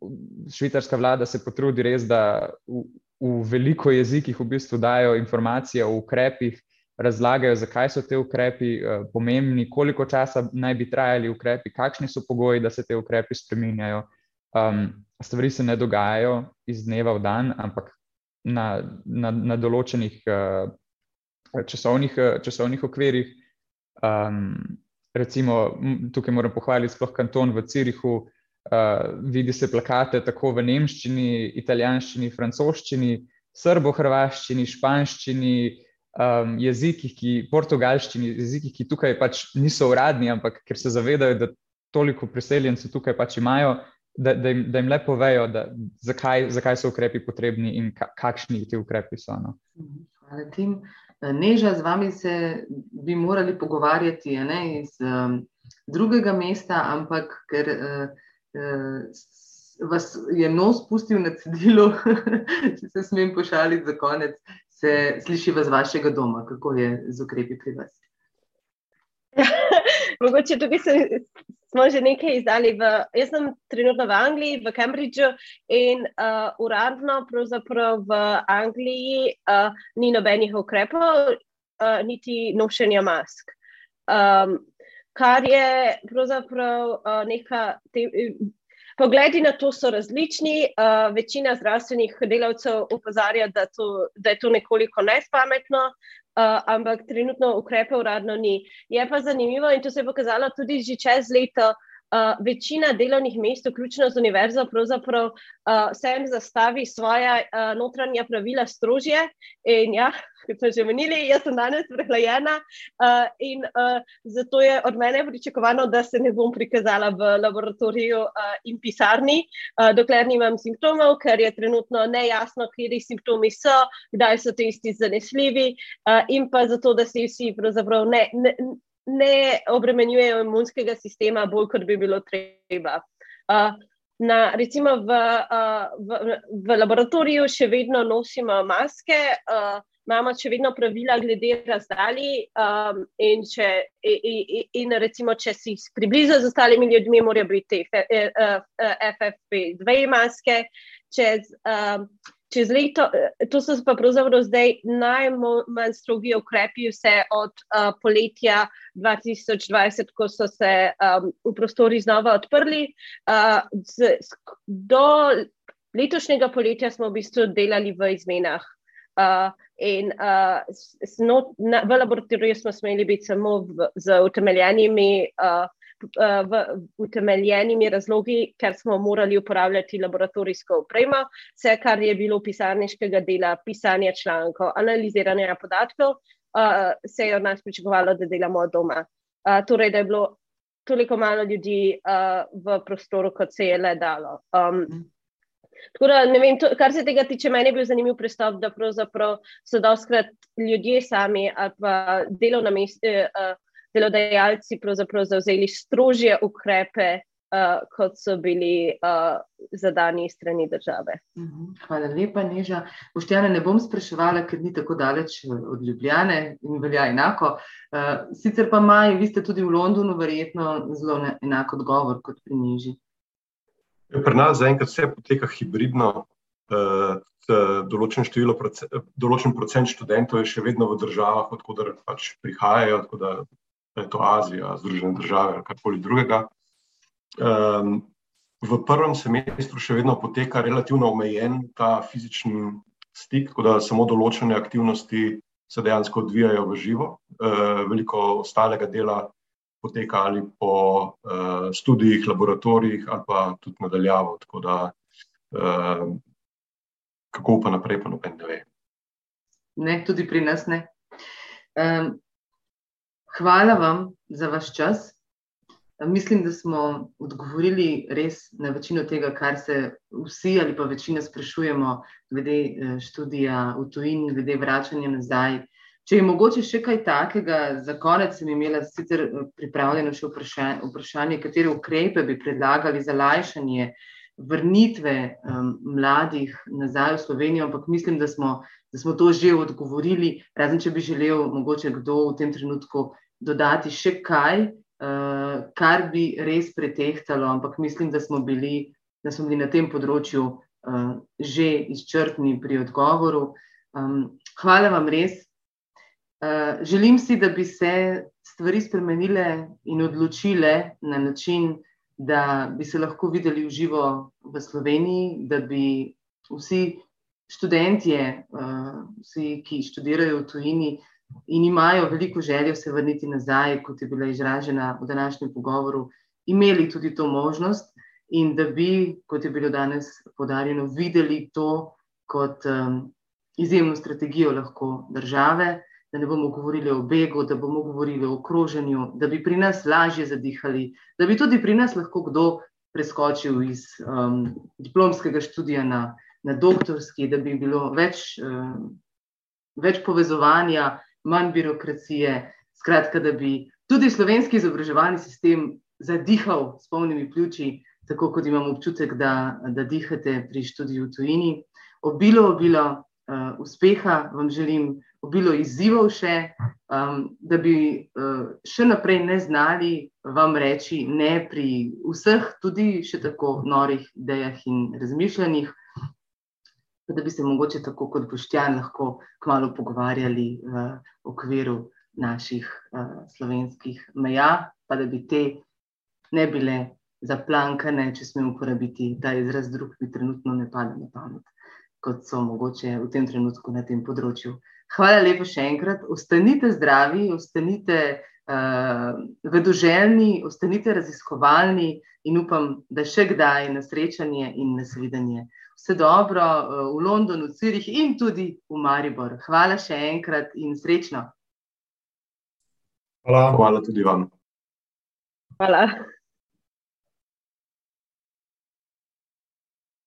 švicarska vlada se potrudi res, da v, v veliko jezikih v bistvu dajo informacije o ukrepih, razlagajo, zakaj so te ukrepi uh, pomembni, koliko časa naj bi trajali ukrepi, kakšni so pogoji, da se te ukrepi spreminjajo. Um, stvari se ne dogajajo iz dneva v dan, ampak na, na, na določenih uh, časovnih, uh, časovnih okvirih. Um, recimo, tukaj moram pohvaliti sploh kanton v Cirihu. Uh, vidi se plakate tako v nemščini, italijanščini, francoščini, srbo-hrvaščini, španščini, um, jezikih, ki, portugalščini, jezikih, ki tukaj pač niso uradni, ampak ker se zavedajo, da toliko priseljencev tukaj pač imajo, da, da, jim, da jim le povejo, da, zakaj, zakaj so ukrepi potrebni in ka, kakšni ti ukrepi so. No. Hvala, Tim. Neža, z vami se bi morali pogovarjati ne, iz um, drugega mesta, ampak ker uh, vas je nos spustil na cedilu, če se smem pošaliti za konec, se sliši v vašega doma, kako je z ukrepi pri vas. Mogoče tukaj se, smo že nekaj izdali. V, jaz sem trenutno v Angliji, v Cambridgeu in uh, uradno v Angliji uh, ni nobenih ukrepov, uh, niti nošenja mask. Um, kar je pravzaprav uh, neka. Te, Pogledi na to so različni. Uh, večina zdravstvenih delavcev opozarja, da, to, da je to nekoliko nespametno, uh, ampak trenutno ukrepe uradno ni. Je pa zanimivo in to se je pokazalo tudi že čez leto. Uh, večina delovnih mest, vključno z univerzo, pravzaprav uh, vsem zastavi svoja uh, notranja pravila strožje. In ja, kot smo že menili, jaz sem danes prehlajena uh, in uh, zato je od mene pričakovano, da se ne bom prikazala v laboratoriju uh, in pisarni, uh, dokler nimam simptomov, ker je trenutno nejasno, kje simptomi so, kdaj so testi zanesljivi uh, in pa zato, da se vsi pravzaprav ne. ne Ne obremenjujejo imunskega sistema, bolj kot bi bilo treba. Uh, na, recimo v, uh, v, v laboratoriju še vedno nosimo maske, uh, imamo še vedno pravila glede razdalji. Um, in, če, in, in recimo, če si približal z ostalimi ljudmi, morajo biti te FFP2 maske. Čez, um, čez leto, to so pa pravzaprav zdaj najmanj strogi ukrepi, vse od uh, poletja 2020, ko so se um, v prostori znova odprli. Uh, z, do letošnjega poletja smo v bistvu delali v izmenah. Uh, in uh, snot, na, v laboratoriju smo smeli biti samo v, z utemeljenimi, uh, v, utemeljenimi razlogi, ker smo morali uporabljati laboratorijsko opremo. Vse, kar je bilo pisarniškega dela, pisanje člankov, analiziranje podatkov, uh, se je od nas pričakovalo, da delamo od doma. Uh, torej, da je bilo toliko malo ljudi v prostoru, kot se je le dalo. Um, Tako da, ne vem, to, kar se tega tiče, meni je bil zanimiv pristop, da pravzaprav so doskrat ljudje sami ali pa delovna mesta, uh, delodajalci pravzaprav zavzeli strožje ukrepe, uh, kot so bili uh, zadani strani države. Mhm. Hvala lepa, Neža. Poštjane ne bom spraševala, ker ni tako daleč od Ljubljane in velja enako. Uh, sicer pa maj, vi ste tudi v Londonu, verjetno zelo enak odgovor kot pri Neži. Ja, pri nas zaenkrat vse poteka hibridno. Uh, določen, število, določen procent študentov je še vedno v državah, odkuder pač prihajajo, tako da je to Azija, Združene države ali karkoli drugega. Um, v prvem semestru še vedno poteka relativno omejen ta fizični stik, tako da samo določene aktivnosti se dejansko odvijajo v živo. Uh, veliko ostalega dela poteka ali po uh, študijih, laboratorijih, ali pa tudi nadaljavo. Tako da, uh, kako pa naprej, pa noben ne ve. Ne, tudi pri nas ne. Um, hvala vam za vaš čas. Mislim, da smo odgovorili res na večino tega, kar se vsi ali pa večina sprašujemo, glede študija v tujini, glede vračanja nazaj Če je mogoče še kaj takega, za konec sem imela sicer eh, pripravljeno še vprašanje, vprašanje katere ukrepe bi predlagali za lajšanje vrnitve um, mladih nazaj v Slovenijo, ampak mislim, da smo, da smo to že odgovorili, razen če bi želel mogoče kdo v tem trenutku dodati še kaj, uh, kar bi res pretehtalo, ampak mislim, da smo bili, da smo bili na tem področju uh, že izčrpni pri odgovoru. Hvala vam res. Uh, želim si, da bi se stvari spremenile in odločile na način, da bi se lahko videli v živo v Sloveniji, da bi vsi študentje, vsi, ki študirajo v tujini in imajo veliko željo se vrniti nazaj, kot je bila izražena v današnjem pogovoru, imeli tudi to možnost in da bi, kot je bilo danes podarjeno, videli to kot um, izjemno strategijo lahko države, da ne bomo govorili o begu, da bomo govorili o okroženju, da bi pri nas lažje zadihali, da bi tudi pri nas lahko kdo preskočil iz um, diplomskega študija na, na doktorski, da bi bilo več, um, več povezovanja, manj birokracije, skratka, da bi tudi slovenski izobraževalni sistem zadihal s polnimi pljuči, tako kot imamo občutek, da, da dihate pri študiju v tujini. Obilo, obilo uh, uspeha, vam želim obilo izzivov še, um, da bi uh, še naprej ne znali vam reči ne pri vseh, tudi še tako norih idejah in razmišljanjih, da bi se mogoče tako kot Boštjan lahko kmalo pogovarjali v okviru naših uh, slovenskih meja, pa da bi te ne bile zaplankane, če smem uporabiti ta izraz, drug mi trenutno ne pade na pamet kot so mogoče v tem trenutku na tem področju. Hvala lepa še enkrat, ostanite zdravi, ostanite uh, vedoželjni, ostanite raziskovalni in upam, da še kdaj na srečanje in na svidenje. Vse dobro uh, v Londonu, Cirih in tudi v Maribor. Hvala še enkrat in srečno. Hvala, hvala tudi vam. Hvala.